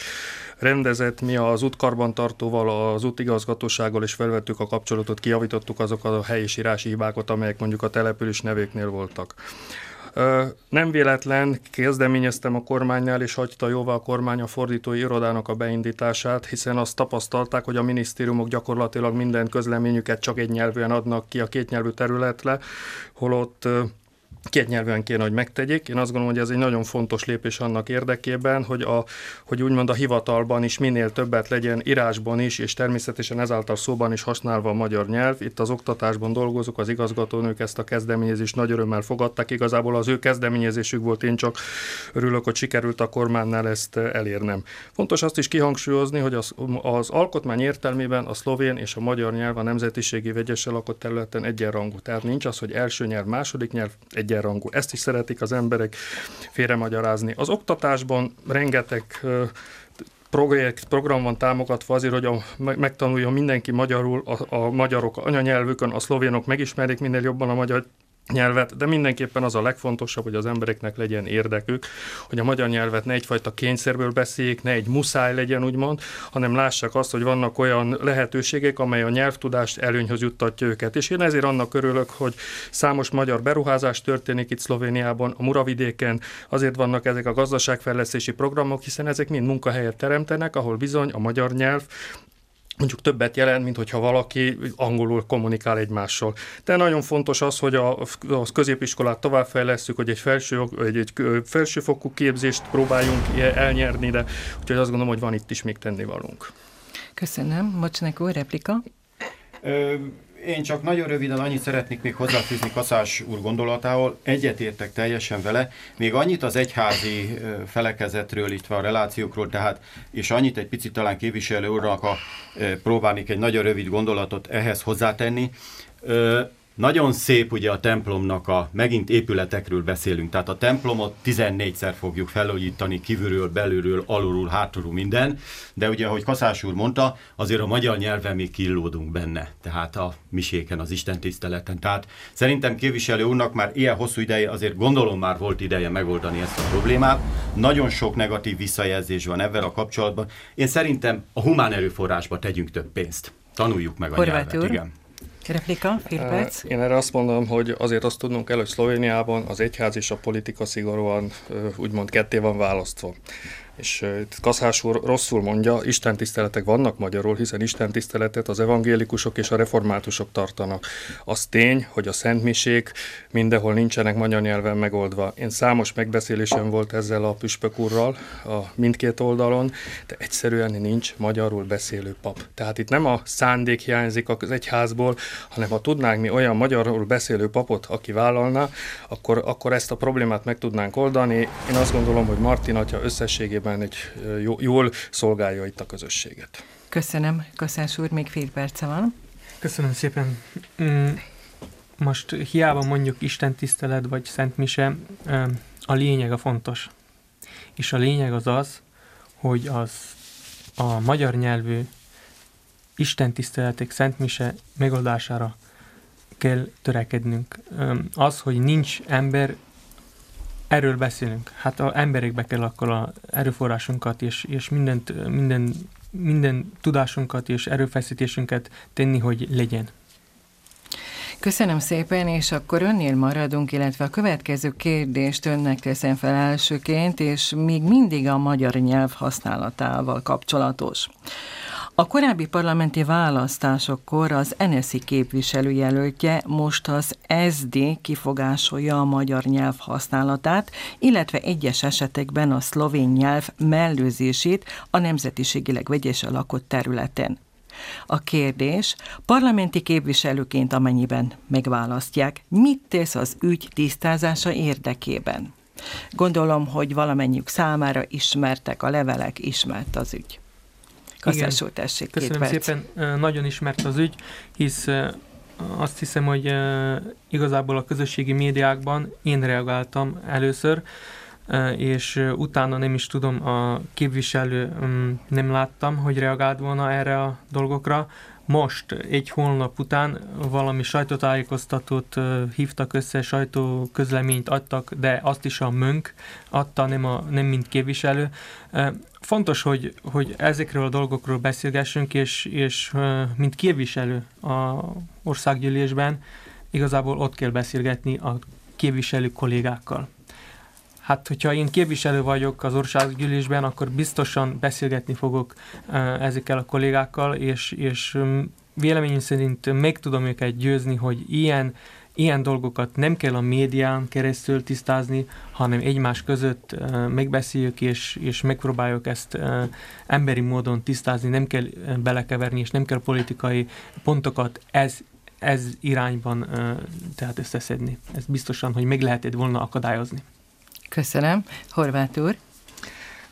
rendezett. Mi az útkarbantartóval, az útigazgatósággal is felvettük a kapcsolatot, kijavítottuk azokat a helyi írási hibákat, amelyek mondjuk a település nevéknél voltak. Nem véletlen kezdeményeztem a kormánynál, és hagyta jóvá a kormány a fordítói irodának a beindítását, hiszen azt tapasztalták, hogy a minisztériumok gyakorlatilag minden közleményüket csak egy nyelvűen adnak ki a kétnyelvű területre, holott két nyelven kéne, hogy megtegyék. Én azt gondolom, hogy ez egy nagyon fontos lépés annak érdekében, hogy, a, hogy úgymond a hivatalban is minél többet legyen írásban is, és természetesen ezáltal szóban is használva a magyar nyelv. Itt az oktatásban dolgozok, az igazgatónők ezt a kezdeményezést nagy örömmel fogadták. Igazából az ő kezdeményezésük volt, én csak örülök, hogy sikerült a kormánynál ezt elérnem. Fontos azt is kihangsúlyozni, hogy az, az alkotmány értelmében a szlovén és a magyar nyelv a nemzetiségi vegyesen lakott területen egyenrangú. Tehát nincs az, hogy első nyelv, második nyelv, egyen egyenrangú. Ezt is szeretik az emberek félremagyarázni. Az oktatásban rengeteg projekt, program van támogatva azért, hogy a, megtanulja mindenki magyarul, a, a magyarok anyanyelvükön, a szlovénok megismerik minél jobban a magyar nyelvet, de mindenképpen az a legfontosabb, hogy az embereknek legyen érdekük, hogy a magyar nyelvet ne egyfajta kényszerből beszéljék, ne egy muszáj legyen, úgymond, hanem lássák azt, hogy vannak olyan lehetőségek, amely a nyelvtudást előnyhöz juttatja őket. És én ezért annak örülök, hogy számos magyar beruházás történik itt Szlovéniában, a Muravidéken, azért vannak ezek a gazdaságfejlesztési programok, hiszen ezek mind munkahelyet teremtenek, ahol bizony a magyar nyelv mondjuk többet jelent, mint hogyha valaki angolul kommunikál egymással. De nagyon fontos az, hogy a, a középiskolát továbbfejlesztjük, hogy egy, felső, egy, egy felsőfokú képzést próbáljunk elnyerni, de úgyhogy azt gondolom, hogy van itt is még tennivalónk. Köszönöm. Mocsnek úr, replika? Ö, én csak nagyon röviden annyit szeretnék még hozzáfűzni Kaszás úr gondolatához. Egyetértek teljesen vele. Még annyit az egyházi felekezetről, itt a relációkról, tehát, és annyit egy picit talán képviselő úrnak a, próbálnék egy nagyon rövid gondolatot ehhez hozzátenni. Nagyon szép ugye a templomnak a, megint épületekről beszélünk, tehát a templomot 14-szer fogjuk felújítani kívülről, belülről, alulról, hátulról minden, de ugye, ahogy Kaszás úr mondta, azért a magyar nyelven még killódunk benne, tehát a miséken, az Isten tiszteleten. Tehát szerintem képviselő úrnak már ilyen hosszú ideje, azért gondolom már volt ideje megoldani ezt a problémát. Nagyon sok negatív visszajelzés van ebben a kapcsolatban. Én szerintem a humán erőforrásba tegyünk több pénzt. Tanuljuk meg a Horváth nyelvet. Úr. Igen. Replika, perc. Én erre azt mondom, hogy azért azt tudnunk kell, hogy Szlovéniában az egyház és a politika szigorúan úgymond ketté van választva és Kaszás úr rosszul mondja, Isten tiszteletek vannak magyarul, hiszen Isten tiszteletet az evangélikusok és a reformátusok tartanak. Az tény, hogy a szentmisék mindenhol nincsenek magyar nyelven megoldva. Én számos megbeszélésem volt ezzel a püspök úrral a mindkét oldalon, de egyszerűen nincs magyarul beszélő pap. Tehát itt nem a szándék hiányzik az egyházból, hanem ha tudnánk mi olyan magyarul beszélő papot, aki vállalna, akkor, akkor ezt a problémát meg tudnánk oldani. Én azt gondolom, hogy Martin atya összességében mindenképpen egy jól szolgálja itt a közösséget. Köszönöm, Kaszás úr, még fél perce van. Köszönöm szépen. Mm, most hiába mondjuk Isten tisztelet vagy Szent Mise, a lényeg a fontos. És a lényeg az az, hogy az a magyar nyelvű Isten tiszteletek, Szent Mise megoldására kell törekednünk. Az, hogy nincs ember, erről beszélünk. Hát az emberekbe kell akkor a erőforrásunkat és, és mindent, minden, minden tudásunkat és erőfeszítésünket tenni, hogy legyen. Köszönöm szépen, és akkor önnél maradunk, illetve a következő kérdést önnek teszem fel elsőként, és még mindig a magyar nyelv használatával kapcsolatos. A korábbi parlamenti választásokkor az NSZI képviselőjelöltje most az SD kifogásolja a magyar nyelv használatát, illetve egyes esetekben a szlovén nyelv mellőzését a nemzetiségileg vegyesen lakott területen. A kérdés, parlamenti képviselőként amennyiben megválasztják, mit tesz az ügy tisztázása érdekében? Gondolom, hogy valamennyiük számára ismertek a levelek, ismert az ügy. Úr, tessék, Köszönöm két szépen, nagyon ismert az ügy, hisz azt hiszem, hogy igazából a közösségi médiákban én reagáltam először, és utána nem is tudom, a képviselő mm, nem láttam, hogy reagált volna erre a dolgokra. Most, egy hónap után valami sajtótájékoztatót hívtak össze, sajtóközleményt adtak, de azt is a mönk adta, nem, a, nem mint képviselő. Fontos, hogy, hogy ezekről a dolgokról beszélgessünk, és, és mint képviselő a országgyűlésben igazából ott kell beszélgetni a képviselő kollégákkal. Hát, hogyha én képviselő vagyok az országgyűlésben, akkor biztosan beszélgetni fogok ezekkel a kollégákkal, és, és véleményem szerint meg tudom őket győzni, hogy ilyen, ilyen dolgokat nem kell a médián keresztül tisztázni, hanem egymás között megbeszéljük, és, és megpróbáljuk ezt emberi módon tisztázni, nem kell belekeverni, és nem kell politikai pontokat ez, ez irányban tehát összeszedni. Ez biztosan, hogy meg lehetett volna akadályozni. Köszönöm. Horváth úr.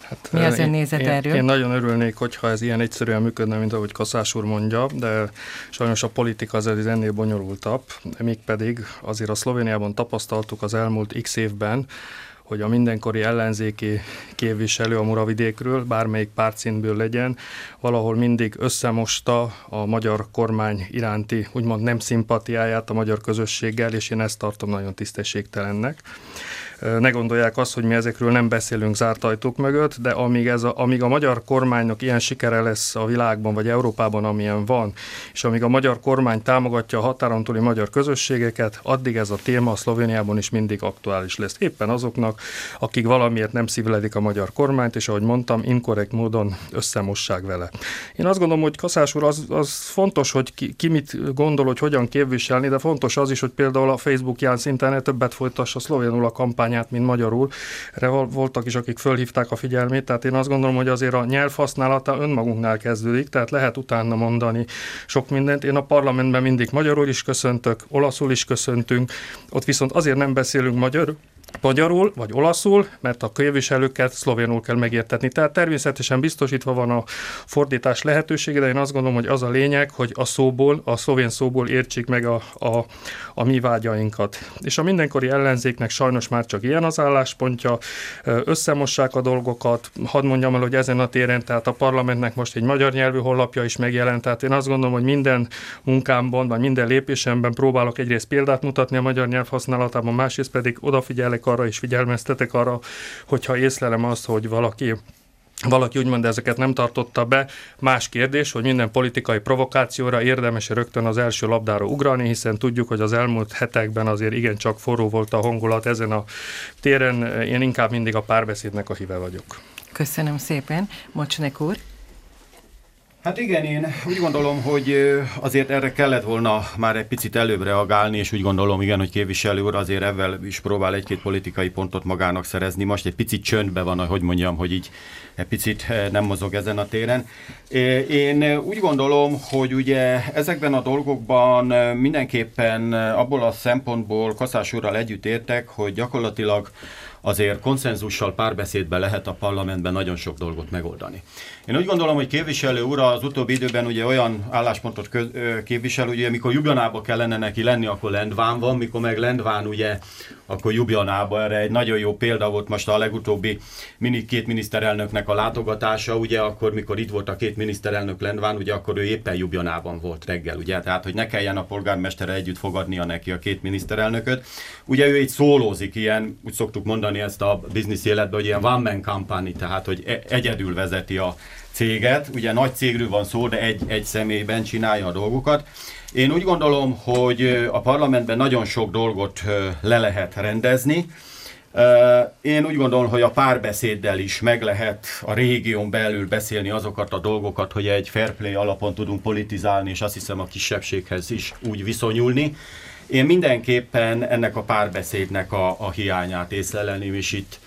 Hát, Mi az ön nézet én, erről? Én nagyon örülnék, hogyha ez ilyen egyszerűen működne, mint ahogy Kaszás úr mondja, de sajnos a politika az ennél bonyolultabb, mégpedig azért a Szlovéniában tapasztaltuk az elmúlt x évben, hogy a mindenkori ellenzéki képviselő a Muravidékről, bármelyik pártszínből legyen, valahol mindig összemosta a magyar kormány iránti úgymond nem szimpatiáját a magyar közösséggel, és én ezt tartom nagyon tisztességtelennek ne gondolják azt, hogy mi ezekről nem beszélünk zárt ajtók mögött, de amíg, ez a, amíg a magyar kormánynak ilyen sikere lesz a világban vagy Európában, amilyen van, és amíg a magyar kormány támogatja a határon túli magyar közösségeket, addig ez a téma a Szlovéniában is mindig aktuális lesz. Éppen azoknak, akik valamiért nem szívledik a magyar kormányt, és ahogy mondtam, inkorrekt módon összemossák vele. Én azt gondolom, hogy Kaszás úr, az, az fontos, hogy ki, ki mit gondol, hogy hogyan képviselni, de fontos az is, hogy például a Facebookján szinten többet folytassa szlovénul a kampány kampányát, mint magyarul. Erre voltak is, akik fölhívták a figyelmét, tehát én azt gondolom, hogy azért a nyelv használata önmagunknál kezdődik, tehát lehet utána mondani sok mindent. Én a parlamentben mindig magyarul is köszöntök, olaszul is köszöntünk, ott viszont azért nem beszélünk magyarul, magyarul vagy olaszul, mert a képviselőket szlovénul kell megértetni. Tehát természetesen biztosítva van a fordítás lehetősége, de én azt gondolom, hogy az a lényeg, hogy a szóból, a szlovén szóból értsék meg a, a, a mi vágyainkat. És a mindenkori ellenzéknek sajnos már csak ilyen az álláspontja, összemossák a dolgokat, hadd mondjam el, hogy ezen a téren, tehát a parlamentnek most egy magyar nyelvű honlapja is megjelent, tehát én azt gondolom, hogy minden munkámban, vagy minden lépésemben próbálok egyrészt példát mutatni a magyar nyelv használatában, másrészt pedig odafigyelek arra és figyelmeztetek arra, hogyha észlelem azt, hogy valaki valaki úgymond ezeket nem tartotta be. Más kérdés, hogy minden politikai provokációra érdemes rögtön az első labdára ugrani, hiszen tudjuk, hogy az elmúlt hetekben azért igencsak forró volt a hangulat ezen a téren. Én inkább mindig a párbeszédnek a híve vagyok. Köszönöm szépen. Mocsnek úr. Hát igen, én úgy gondolom, hogy azért erre kellett volna már egy picit előbb reagálni, és úgy gondolom, igen, hogy képviselő úr azért ebben is próbál egy-két politikai pontot magának szerezni. Most egy picit csöndbe van, hogy mondjam, hogy így egy picit nem mozog ezen a téren. Én úgy gondolom, hogy ugye ezekben a dolgokban mindenképpen abból a szempontból Kaszás úrral együtt értek, hogy gyakorlatilag azért konszenzussal, párbeszédben lehet a parlamentben nagyon sok dolgot megoldani. Én úgy gondolom, hogy képviselő úr az utóbbi időben ugye olyan álláspontot képvisel, ugye amikor Ljubljanába kellene neki lenni, akkor Lendván van, mikor meg Lendván ugye, akkor Ljubljanába. Erre egy nagyon jó példa volt most a legutóbbi mini, két miniszterelnöknek a látogatása, ugye akkor, mikor itt volt a két miniszterelnök Lendván, ugye akkor ő éppen Ljubljanában volt reggel, ugye, tehát hogy ne kelljen a polgármestere együtt fogadnia neki a két miniszterelnököt. Ugye ő egy szólózik, ilyen, úgy szoktuk mondani ezt a biznisz életben, hogy ilyen one man company, tehát hogy e- egyedül vezeti a céget. Ugye nagy cégről van szó, de egy, egy személyben csinálja a dolgokat. Én úgy gondolom, hogy a parlamentben nagyon sok dolgot le lehet rendezni. Én úgy gondolom, hogy a párbeszéddel is meg lehet a régión belül beszélni azokat a dolgokat, hogy egy fair play alapon tudunk politizálni, és azt hiszem a kisebbséghez is úgy viszonyulni. Én mindenképpen ennek a párbeszédnek a, a hiányát észlelném, és itt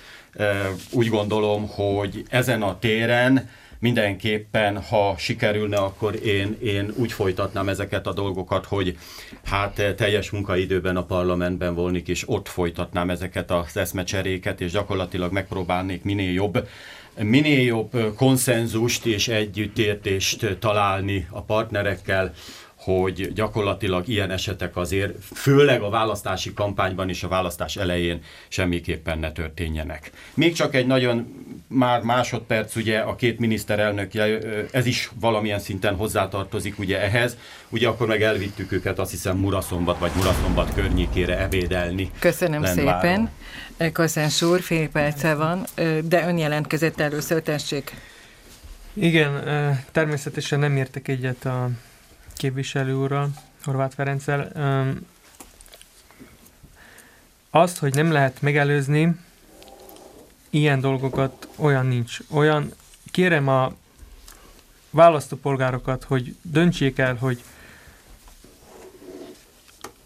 úgy gondolom, hogy ezen a téren mindenképpen, ha sikerülne, akkor én, én úgy folytatnám ezeket a dolgokat, hogy hát teljes munkaidőben a parlamentben volnék, és ott folytatnám ezeket az eszmecseréket, és gyakorlatilag megpróbálnék minél jobb minél jobb konszenzust és együttértést találni a partnerekkel, hogy gyakorlatilag ilyen esetek azért, főleg a választási kampányban és a választás elején semmiképpen ne történjenek. Még csak egy nagyon már másodperc, ugye a két miniszterelnök, ez is valamilyen szinten hozzátartozik ugye ehhez, ugye akkor meg elvittük őket azt hiszem Muraszombat vagy Muraszombat környékére ebédelni. Köszönöm Lenváron. szépen. Koszens úr, fél perce van, de ön jelentkezett először, tessék. Igen, természetesen nem értek egyet a képviselő úrral, Horváth Ferenccel. Azt, hogy nem lehet megelőzni, ilyen dolgokat olyan nincs. Olyan, kérem a választópolgárokat, hogy döntsék el, hogy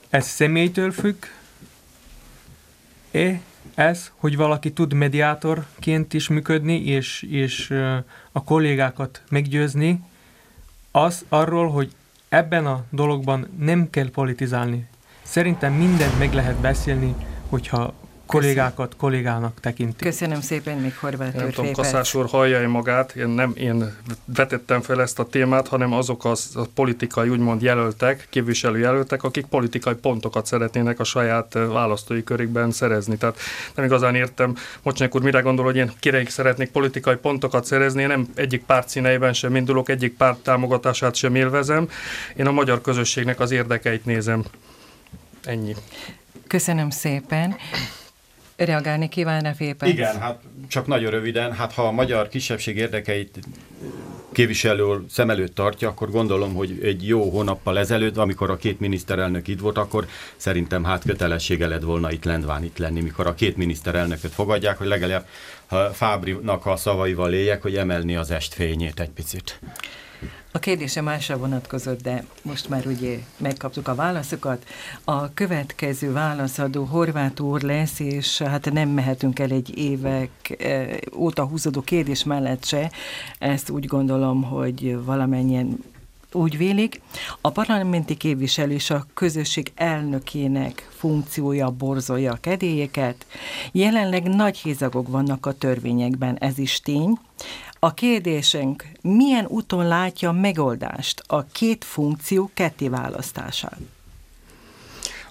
ez személytől függ, e ez, hogy valaki tud mediátorként is működni, és, és a kollégákat meggyőzni, az arról, hogy ebben a dologban nem kell politizálni. Szerintem mindent meg lehet beszélni, hogyha kollégákat kollégának tekinti. Köszönöm szépen, még Horváth Nem tudom, Kaszás úr hallja magát, én nem én vetettem fel ezt a témát, hanem azok az, a politikai úgymond jelöltek, képviselőjelöltek, akik politikai pontokat szeretnének a saját választói körükben szerezni. Tehát nem igazán értem, Mocsnyák úr mire gondol, hogy én kireik szeretnék politikai pontokat szerezni, én nem egyik párt színeiben sem indulok, egyik párt támogatását sem élvezem, én a magyar közösségnek az érdekeit nézem. Ennyi. Köszönöm szépen. Reagálni kívánna Félperc? Igen, hát csak nagyon röviden, hát ha a magyar kisebbség érdekeit képviselő szem előtt tartja, akkor gondolom, hogy egy jó hónappal ezelőtt, amikor a két miniszterelnök itt volt, akkor szerintem hát kötelessége lett volna itt Lendván itt lenni, mikor a két miniszterelnököt fogadják, hogy legalább Fábrinak a szavaival éljek, hogy emelni az estfényét egy picit. A kérdése másra vonatkozott, de most már ugye megkaptuk a válaszokat. A következő válaszadó Horváth úr lesz, és hát nem mehetünk el egy évek eh, óta húzódó kérdés mellett se. Ezt úgy gondolom, hogy valamennyien úgy vélik, a parlamenti képviselő és a közösség elnökének funkciója borzolja a kedélyeket. Jelenleg nagy hézagok vannak a törvényekben, ez is tény. A kérdésünk, milyen úton látja megoldást a két funkció ketté választásán?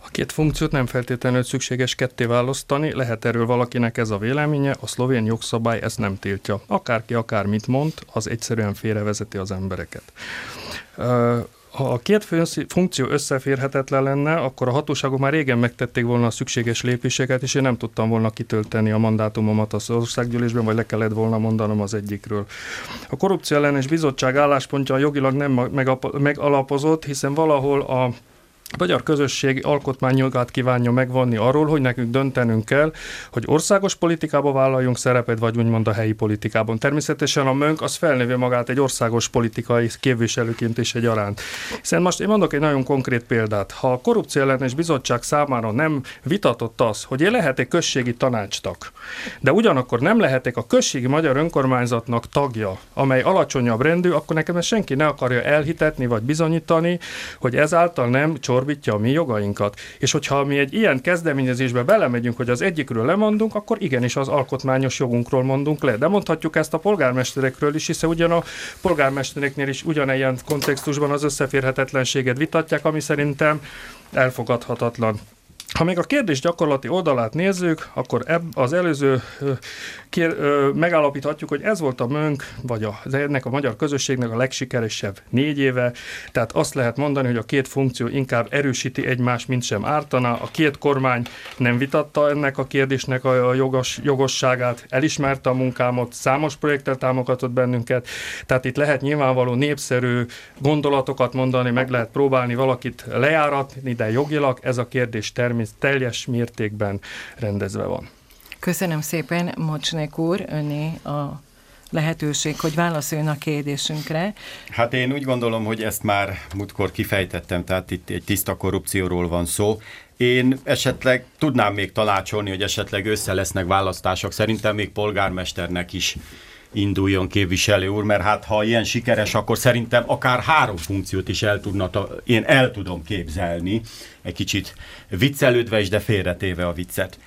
A két funkciót nem feltétlenül szükséges ketté választani, lehet erről valakinek ez a véleménye, a szlovén jogszabály ezt nem tiltja. Akárki akármit mond, az egyszerűen félrevezeti az embereket ha a két funkció összeférhetetlen lenne, akkor a hatóságok már régen megtették volna a szükséges lépéseket, és én nem tudtam volna kitölteni a mandátumomat az országgyűlésben, vagy le kellett volna mondanom az egyikről. A korrupció ellenes bizottság álláspontja jogilag nem megalapozott, hiszen valahol a a magyar közösség alkotmányjogát kívánja megvonni arról, hogy nekünk döntenünk kell, hogy országos politikába vállaljunk szerepet, vagy úgymond a helyi politikában. Természetesen a mönk az felnővi magát egy országos politikai képviselőként is egyaránt. Hiszen most én mondok egy nagyon konkrét példát. Ha a korrupció ellenes bizottság számára nem vitatott az, hogy én lehetek községi tanácstak, de ugyanakkor nem lehetek a községi magyar önkormányzatnak tagja, amely alacsonyabb rendű, akkor nekem ezt senki ne akarja elhitetni vagy bizonyítani, hogy ezáltal nem csor csorbítja a mi jogainkat. És hogyha mi egy ilyen kezdeményezésbe belemegyünk, hogy az egyikről lemondunk, akkor igenis az alkotmányos jogunkról mondunk le. De mondhatjuk ezt a polgármesterekről is, hiszen ugyan a polgármestereknél is ugyanilyen kontextusban az összeférhetetlenséget vitatják, ami szerintem elfogadhatatlan. Ha még a kérdés gyakorlati oldalát nézzük, akkor ebb, az előző kér, ö, megállapíthatjuk, hogy ez volt a mönk, vagy a, ennek a magyar közösségnek a legsikeresebb négy éve, tehát azt lehet mondani, hogy a két funkció inkább erősíti egymást, mint sem ártana. A két kormány nem vitatta ennek a kérdésnek a jogos, jogosságát, elismerte a munkámat, számos projekttel támogatott bennünket, tehát itt lehet nyilvánvaló népszerű gondolatokat mondani, meg lehet próbálni valakit lejáratni, de jogilag ez a kérdés természetesen teljes mértékben rendezve van. Köszönöm szépen, Mocsnek úr, öné a lehetőség, hogy válaszoljon a kérdésünkre. Hát én úgy gondolom, hogy ezt már múltkor kifejtettem, tehát itt egy tiszta korrupcióról van szó. Én esetleg tudnám még tanácsolni, hogy esetleg össze lesznek választások. Szerintem még polgármesternek is induljon képviselő úr, mert hát ha ilyen sikeres, akkor szerintem akár három funkciót is el tudna, én el tudom képzelni, egy kicsit viccelődve is, de félretéve a viccet.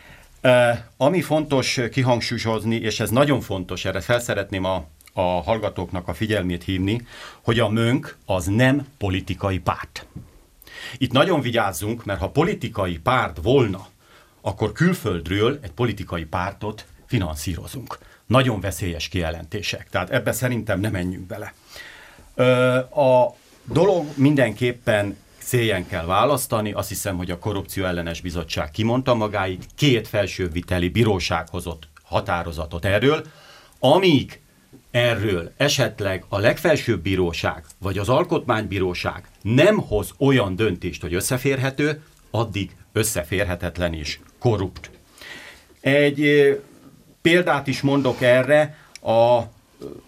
Ami fontos kihangsúlyozni, és ez nagyon fontos, erre felszeretném a, a hallgatóknak a figyelmét hívni, hogy a mönk az nem politikai párt. Itt nagyon vigyázzunk, mert ha politikai párt volna, akkor külföldről egy politikai pártot finanszírozunk. Nagyon veszélyes kijelentések, tehát ebbe szerintem nem menjünk bele. A dolog mindenképpen szélyen kell választani. Azt hiszem, hogy a korrupció ellenes bizottság kimondta magáit, két felsőviteli bíróság hozott határozatot erről, amíg erről esetleg a legfelsőbb bíróság vagy az alkotmánybíróság nem hoz olyan döntést, hogy összeférhető, addig összeférhetetlen és korrupt. Egy példát is mondok erre, a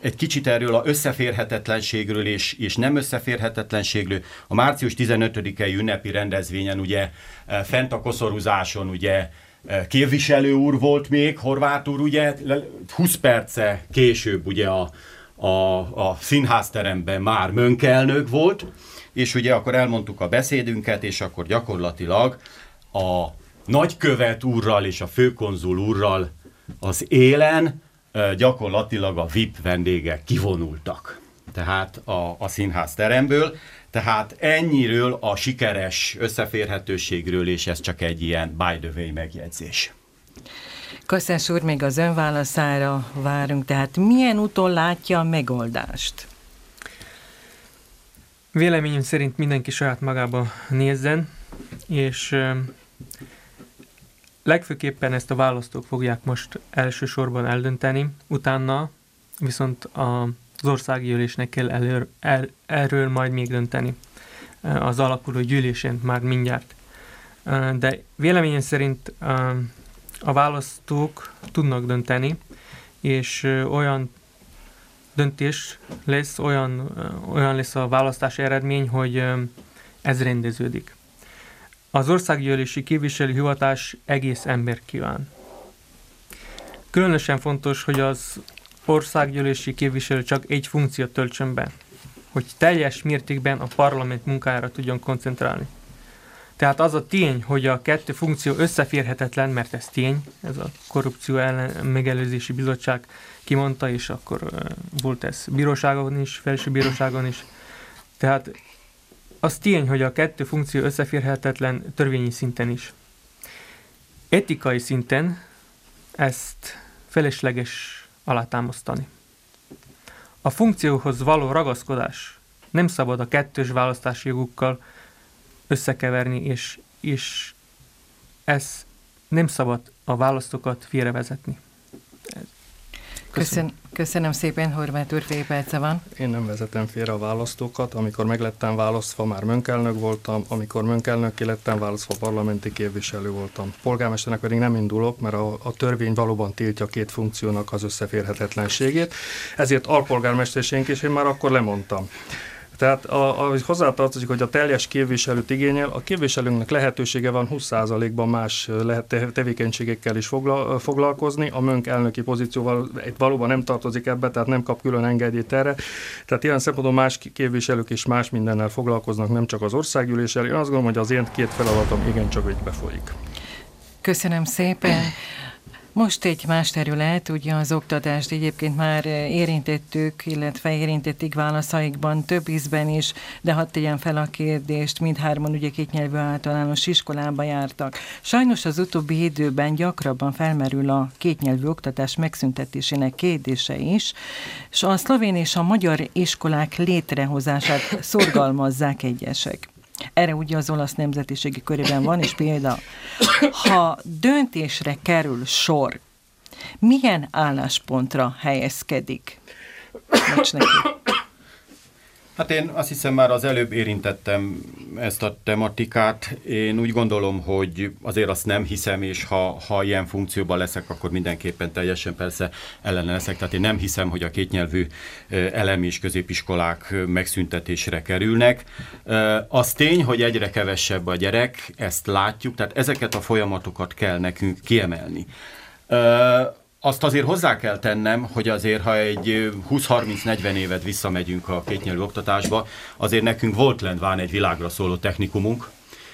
egy kicsit erről a összeférhetetlenségről és, és nem összeférhetetlenségről. A március 15-i ünnepi rendezvényen ugye eh, fent a koszoruzáson ugye eh, képviselő úr volt még, Horváth úr ugye 20 perce később ugye a, a, a színházteremben már mönkelnök volt, és ugye akkor elmondtuk a beszédünket, és akkor gyakorlatilag a nagykövet úrral és a főkonzul úrral az élen gyakorlatilag a VIP vendégek kivonultak tehát a, a színház teremből. Tehát ennyiről a sikeres összeférhetőségről, és ez csak egy ilyen by the way megjegyzés. Köszönöm úr, még az önválaszára várunk. Tehát milyen úton látja a megoldást? Véleményem szerint mindenki saját magába nézzen, és legfőképpen ezt a választók fogják most elsősorban eldönteni, utána viszont az országgyűlésnek kell előr, el, erről majd még dönteni az alakuló gyűlésén már mindjárt. De véleményem szerint a választók tudnak dönteni, és olyan döntés lesz, olyan, olyan lesz a választási eredmény, hogy ez rendeződik. Az országgyűlési képviselő hivatás egész ember kíván. Különösen fontos, hogy az országgyűlési képviselő csak egy funkciót töltsön be, hogy teljes mértékben a parlament munkájára tudjon koncentrálni. Tehát az a tény, hogy a kettő funkció összeférhetetlen, mert ez tény, ez a korrupció ellen megelőzési bizottság kimondta, és akkor volt ez bíróságon is, felső bíróságon is. Tehát az tény, hogy a kettő funkció összeférhetetlen törvényi szinten is. Etikai szinten ezt felesleges alátámasztani. A funkcióhoz való ragaszkodás nem szabad a kettős választási jogukkal összekeverni, és, és ez nem szabad a választókat félrevezetni. Köszönöm. Köszönöm szépen, Horváth úr, fél perce van. Én nem vezetem félre a választókat. Amikor meglettem választva, már mönkelnök voltam, amikor mönkelnök lettem választva, parlamenti képviselő voltam. Polgármesternek pedig nem indulok, mert a, a törvény valóban tiltja két funkciónak az összeférhetetlenségét, ezért alpolgármesterségünk is én már akkor lemondtam. Tehát a, a, hozzátartozik, hogy a teljes képviselőt igényel, a képviselőnknek lehetősége van 20%-ban más lehet tevékenységekkel is fogla, foglalkozni, a mönk elnöki pozícióval valóban nem tartozik ebbe, tehát nem kap külön engedélyt erre. Tehát ilyen szempontból más képviselők is más mindennel foglalkoznak, nem csak az országgyűléssel. Én azt gondolom, hogy az én két feladatom igencsak így befolyik. Köszönöm szépen. Most egy más terület, ugye az oktatást egyébként már érintettük, illetve érintették válaszaikban több ízben is, de hadd tegyen fel a kérdést, mindhárman ugye kétnyelvű általános iskolába jártak. Sajnos az utóbbi időben gyakrabban felmerül a kétnyelvű oktatás megszüntetésének kérdése is, és a szlovén és a magyar iskolák létrehozását szorgalmazzák egyesek. Erre ugye az olasz nemzetiségi körében van, és példa, ha döntésre kerül sor, milyen álláspontra helyezkedik? Bocs neki. Hát én azt hiszem már az előbb érintettem ezt a tematikát. Én úgy gondolom, hogy azért azt nem hiszem, és ha, ha ilyen funkcióban leszek, akkor mindenképpen teljesen persze ellene leszek. Tehát én nem hiszem, hogy a kétnyelvű elem és középiskolák megszüntetésre kerülnek. Az tény, hogy egyre kevesebb a gyerek, ezt látjuk, tehát ezeket a folyamatokat kell nekünk kiemelni. Azt azért hozzá kell tennem, hogy azért, ha egy 20-30-40 évet visszamegyünk a kétnyelvű oktatásba, azért nekünk volt lendván egy világra szóló technikumunk,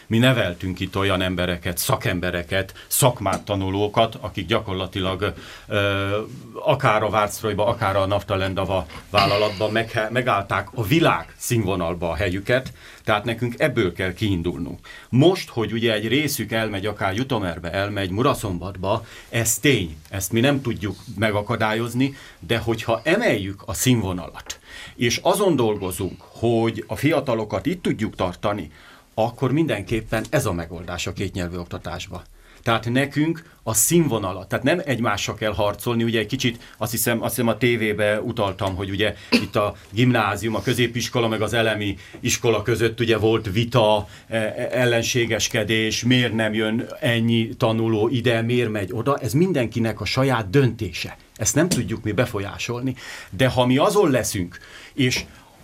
mi neveltünk itt olyan embereket, szakembereket, szakmát tanulókat, akik gyakorlatilag ö, akár a Várcrojba, akár a Naftalendava vállalatban meg, megállták a világ színvonalba a helyüket, tehát nekünk ebből kell kiindulnunk. Most, hogy ugye egy részük elmegy akár Jutomerbe, elmegy Muraszombatba, ez tény, ezt mi nem tudjuk megakadályozni, de hogyha emeljük a színvonalat, és azon dolgozunk, hogy a fiatalokat itt tudjuk tartani, akkor mindenképpen ez a megoldás a kétnyelvű oktatásba. Tehát nekünk a színvonalat, tehát nem egymással kell harcolni, ugye egy kicsit azt hiszem, azt hiszem a tévébe utaltam, hogy ugye itt a gimnázium, a középiskola meg az elemi iskola között ugye volt vita, e, e, ellenségeskedés, miért nem jön ennyi tanuló ide, miért megy oda, ez mindenkinek a saját döntése. Ezt nem tudjuk mi befolyásolni, de ha mi azon leszünk, és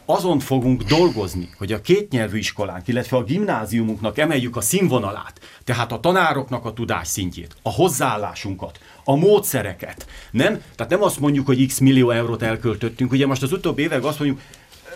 azon fogunk dolgozni, hogy a kétnyelvű iskolánk, illetve a gimnáziumunknak emeljük a színvonalát, tehát a tanároknak a tudás szintjét, a hozzáállásunkat, a módszereket. Nem? Tehát nem azt mondjuk, hogy x millió eurót elköltöttünk, ugye most az utóbbi évek azt mondjuk,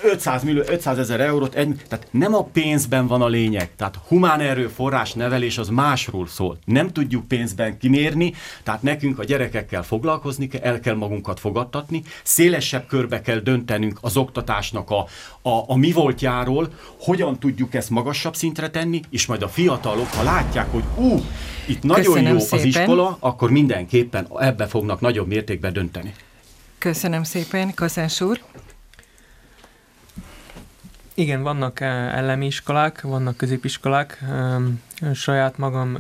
500, millió, 500 ezer eurót, egy, tehát nem a pénzben van a lényeg, tehát humán erőforrás nevelés az másról szól. Nem tudjuk pénzben kimérni, tehát nekünk a gyerekekkel foglalkozni kell, el kell magunkat fogadtatni, szélesebb körbe kell döntenünk az oktatásnak a, a, a mi voltjáról, hogyan tudjuk ezt magasabb szintre tenni, és majd a fiatalok, ha látják, hogy ú, itt nagyon Köszönöm jó szépen. az iskola, akkor mindenképpen ebbe fognak nagyobb mértékben dönteni. Köszönöm szépen, Kaszás úr. Igen, vannak eh, elemi iskolák, vannak középiskolák. Saját magam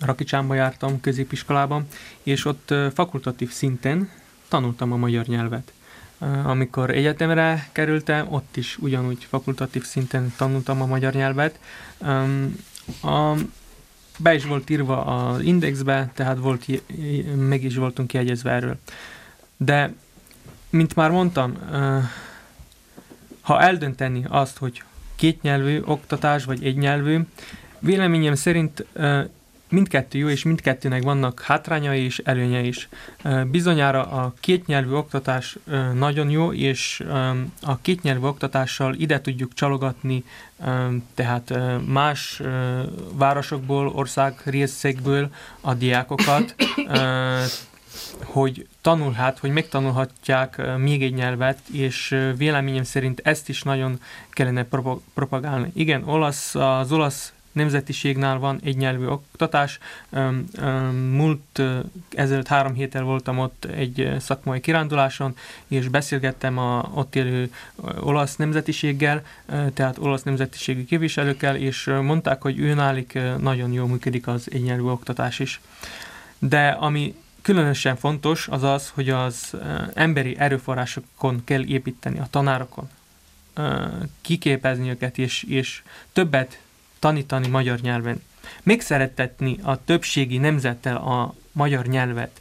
Rakicsámba jártam középiskolában, és ott eh, fakultatív szinten tanultam a magyar nyelvet. Eh, amikor egyetemre kerültem, ott is ugyanúgy fakultatív szinten tanultam a magyar nyelvet. A, be is volt írva az indexbe, tehát volt, meg is voltunk kiegyezve erről. De, mint már mondtam, ha eldönteni azt, hogy kétnyelvű oktatás vagy egynyelvű, véleményem szerint mindkettő jó, és mindkettőnek vannak hátrányai és előnye is. Bizonyára a kétnyelvű oktatás nagyon jó, és a kétnyelvű oktatással ide tudjuk csalogatni, tehát más városokból, ország részekből a diákokat, hogy tanulhat, hogy megtanulhatják még egy nyelvet, és véleményem szerint ezt is nagyon kellene propagálni. Igen, olasz, az olasz nemzetiségnál van egy nyelvű oktatás. Múlt ezelőtt három héttel voltam ott egy szakmai kiránduláson, és beszélgettem a ott élő olasz nemzetiséggel, tehát olasz nemzetiségi képviselőkkel, és mondták, hogy őnálik nagyon jól működik az egynyelvű oktatás is. De ami különösen fontos az az, hogy az emberi erőforrásokon kell építeni, a tanárokon. Kiképezni őket, és, és többet tanítani magyar nyelven. Megszeretetni a többségi nemzettel a magyar nyelvet,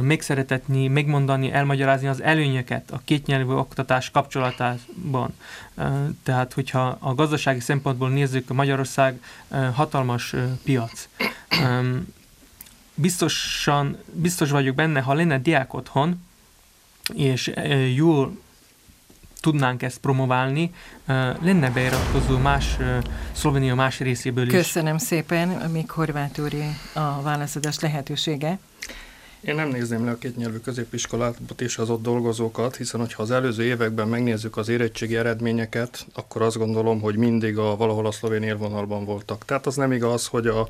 még szeretetni, megmondani, elmagyarázni az előnyeket a kétnyelvű oktatás kapcsolatában. Tehát, hogyha a gazdasági szempontból nézzük, Magyarország hatalmas piac. Biztosan, biztos vagyok benne, ha lenne diák otthon, és jól tudnánk ezt promoválni, lenne beiratkozó más Szlovénia más részéből is. Köszönöm szépen, még Horváth úri a válaszadás lehetősége. Én nem nézném le a kétnyelvű középiskolát és az ott dolgozókat, hiszen hogyha az előző években megnézzük az érettségi eredményeket, akkor azt gondolom, hogy mindig a valahol a szlovén élvonalban voltak. Tehát az nem igaz, hogy a,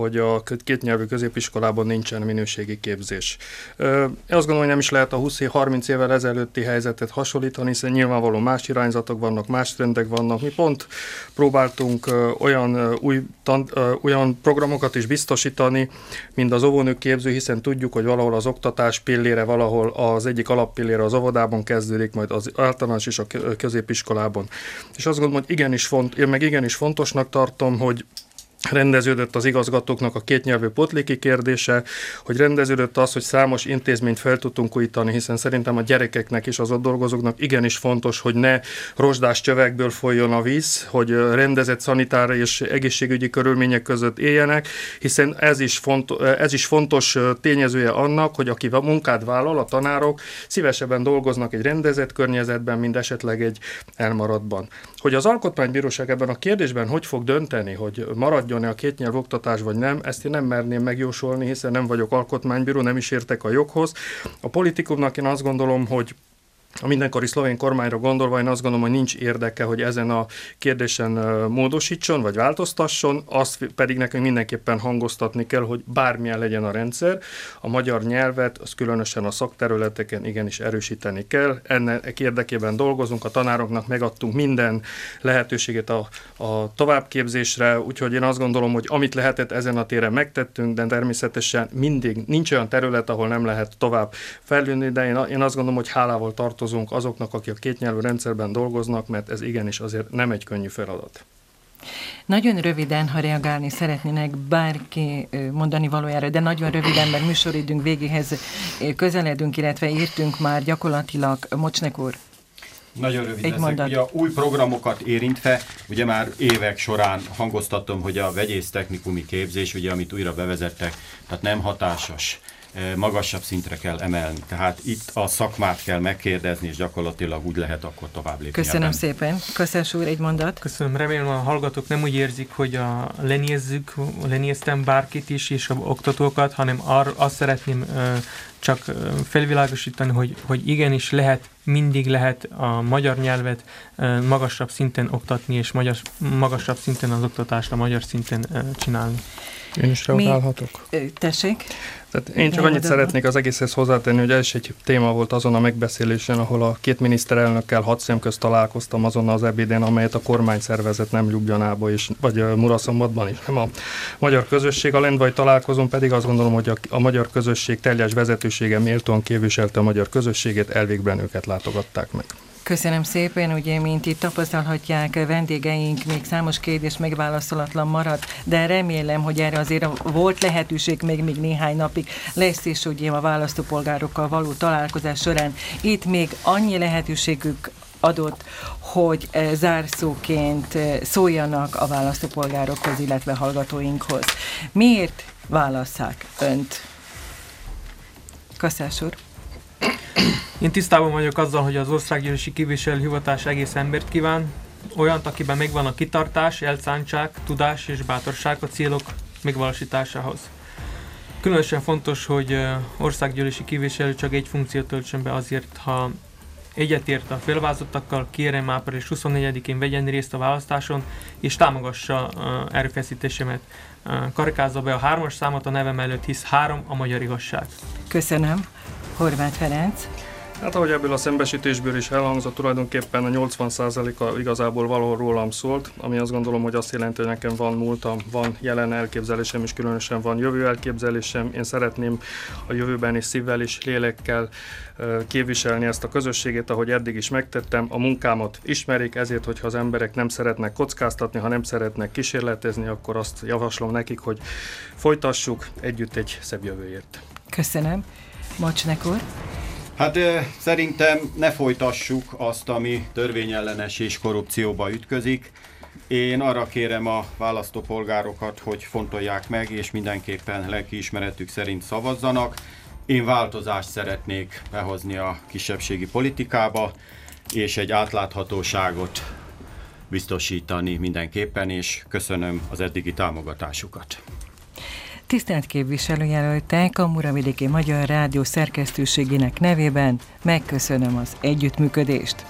hogy a kétnyelvű középiskolában nincsen minőségi képzés. Én azt gondolom, hogy nem is lehet a 20-30 évvel ezelőtti helyzetet hasonlítani, hiszen nyilvánvaló más irányzatok vannak, más trendek vannak. Mi pont próbáltunk olyan új tan, olyan programokat is biztosítani, mint az óvónők képző, hiszen tudjuk, hogy valahol az oktatás pillére, valahol az egyik alappillére az óvodában kezdődik, majd az általános is a középiskolában. És azt gondolom, hogy igenis font, én meg igenis fontosnak tartom, hogy rendeződött az igazgatóknak a kétnyelvű potléki kérdése, hogy rendeződött az, hogy számos intézményt fel tudtunk újítani, hiszen szerintem a gyerekeknek és az ott dolgozóknak igenis fontos, hogy ne rozsdás csövekből folyjon a víz, hogy rendezett szanitára és egészségügyi körülmények között éljenek, hiszen ez is, font, ez is fontos tényezője annak, hogy aki munkát vállal, a tanárok szívesebben dolgoznak egy rendezett környezetben, mint esetleg egy elmaradban. Hogy az Alkotmánybíróság ebben a kérdésben hogy fog dönteni, hogy maradjon-e a kétnyelv oktatás vagy nem, ezt én nem merném megjósolni, hiszen nem vagyok alkotmánybíró, nem is értek a joghoz. A politikumnak én azt gondolom, hogy a mindenkori szlovén kormányra gondolva én azt gondolom, hogy nincs érdeke, hogy ezen a kérdésen módosítson, vagy változtasson, azt pedig nekünk mindenképpen hangoztatni kell, hogy bármilyen legyen a rendszer, a magyar nyelvet, az különösen a szakterületeken igenis erősíteni kell. Ennek érdekében dolgozunk, a tanároknak megadtunk minden lehetőséget a, a továbbképzésre, úgyhogy én azt gondolom, hogy amit lehetett ezen a téren megtettünk, de természetesen mindig nincs olyan terület, ahol nem lehet tovább fejlődni, de én, én azt gondolom, hogy hálával tartom tartozunk azoknak, akik a kétnyelvű rendszerben dolgoznak, mert ez igenis azért nem egy könnyű feladat. Nagyon röviden, ha reagálni szeretnének bárki mondani valójára, de nagyon röviden, mert műsoridünk végéhez közeledünk, illetve értünk már gyakorlatilag. Mocsnek úr. Nagyon rövid Egy Mondat. Ugye a új programokat érintve, ugye már évek során hangoztatom, hogy a vegyész technikumi képzés, ugye amit újra bevezettek, tehát nem hatásos magasabb szintre kell emelni. Tehát itt a szakmát kell megkérdezni, és gyakorlatilag úgy lehet akkor tovább lépni. Köszönöm ebben. szépen. Köszönöm úr, egy mondat. Köszönöm. Remélem a hallgatók nem úgy érzik, hogy a lenézzük, lenéztem bárkit is, és a oktatókat, hanem ar, azt szeretném csak felvilágosítani, hogy, hogy igenis lehet, mindig lehet a magyar nyelvet magasabb szinten oktatni, és magyar, magasabb szinten az oktatást a magyar szinten csinálni. Én is reagálhatok? Mi? Tessék. Tehát én csak annyit szeretnék az egészhez hozzátenni, hogy is egy téma volt azon a megbeszélésen, ahol a két miniszterelnökkel hat szem közt találkoztam azon az ebéden, amelyet a kormány szervezett nem Ljubljanába is, vagy Muraszombatban is, nem a magyar közösség. A Lendvai találkozón pedig azt gondolom, hogy a, a magyar közösség teljes vezetősége méltóan képviselte a magyar közösségét, elvégben őket látogatták meg. Köszönöm szépen, ugye, mint itt tapasztalhatják, vendégeink még számos kérdés megválaszolatlan maradt, de remélem, hogy erre azért volt lehetőség még, még néhány napig lesz, és ugye a választópolgárokkal való találkozás során itt még annyi lehetőségük adott, hogy eh, zárszóként eh, szóljanak a választópolgárokhoz, illetve hallgatóinkhoz. Miért válasszák önt? Kasszás úr. Én tisztában vagyok azzal, hogy az országgyűlési hivatás egész embert kíván, olyant, akiben megvan a kitartás, elszántság, tudás és bátorság a célok megvalósításához. Különösen fontos, hogy országgyűlési képviselő csak egy funkciót töltsön be azért, ha egyetért a félvázottakkal, kérem április 24-én vegyen részt a választáson, és támogassa erőfeszítésemet. Karikázza be a hármas számot a nevem előtt, hisz három a magyar igazság. Köszönöm. Horváth Ferenc. Hát ahogy ebből a szembesítésből is elhangzott, tulajdonképpen a 80%-a igazából valahol rólam szólt, ami azt gondolom, hogy azt jelenti, hogy nekem van múltam, van jelen elképzelésem, és különösen van jövő elképzelésem. Én szeretném a jövőben is szívvel és lélekkel képviselni ezt a közösséget, ahogy eddig is megtettem. A munkámat ismerik, ezért, hogyha az emberek nem szeretnek kockáztatni, ha nem szeretnek kísérletezni, akkor azt javaslom nekik, hogy folytassuk együtt egy szebb jövőért. Köszönöm. Mocsnek úr? Hát szerintem ne folytassuk azt, ami törvényellenes és korrupcióba ütközik. Én arra kérem a választópolgárokat, hogy fontolják meg, és mindenképpen lelkiismeretük szerint szavazzanak. Én változást szeretnék behozni a kisebbségi politikába, és egy átláthatóságot biztosítani mindenképpen, és köszönöm az eddigi támogatásukat. Tisztelt képviselőjelöltek, a Muravidéki Magyar Rádió szerkesztőségének nevében megköszönöm az együttműködést.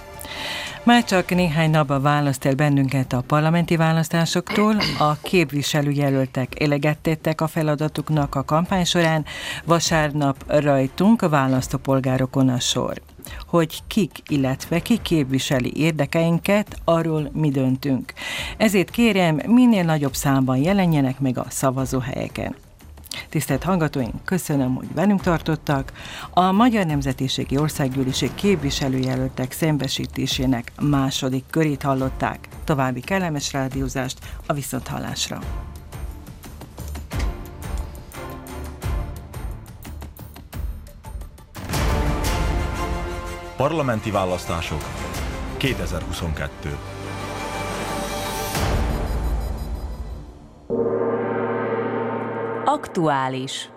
Már csak néhány napba választ el bennünket a parlamenti választásoktól, a képviselőjelöltek elegettettek a feladatuknak a kampány során, vasárnap rajtunk a választópolgárokon a sor. Hogy kik, illetve ki képviseli érdekeinket, arról mi döntünk. Ezért kérem, minél nagyobb számban jelenjenek meg a szavazóhelyeken. Tisztelt hallgatóink, köszönöm, hogy velünk tartottak. A Magyar Nemzetiségi Országgyűléség képviselőjelöltek szembesítésének második körét hallották. További kellemes rádiózást a viszonthallásra. Parlamenti választások 2022 Aktuális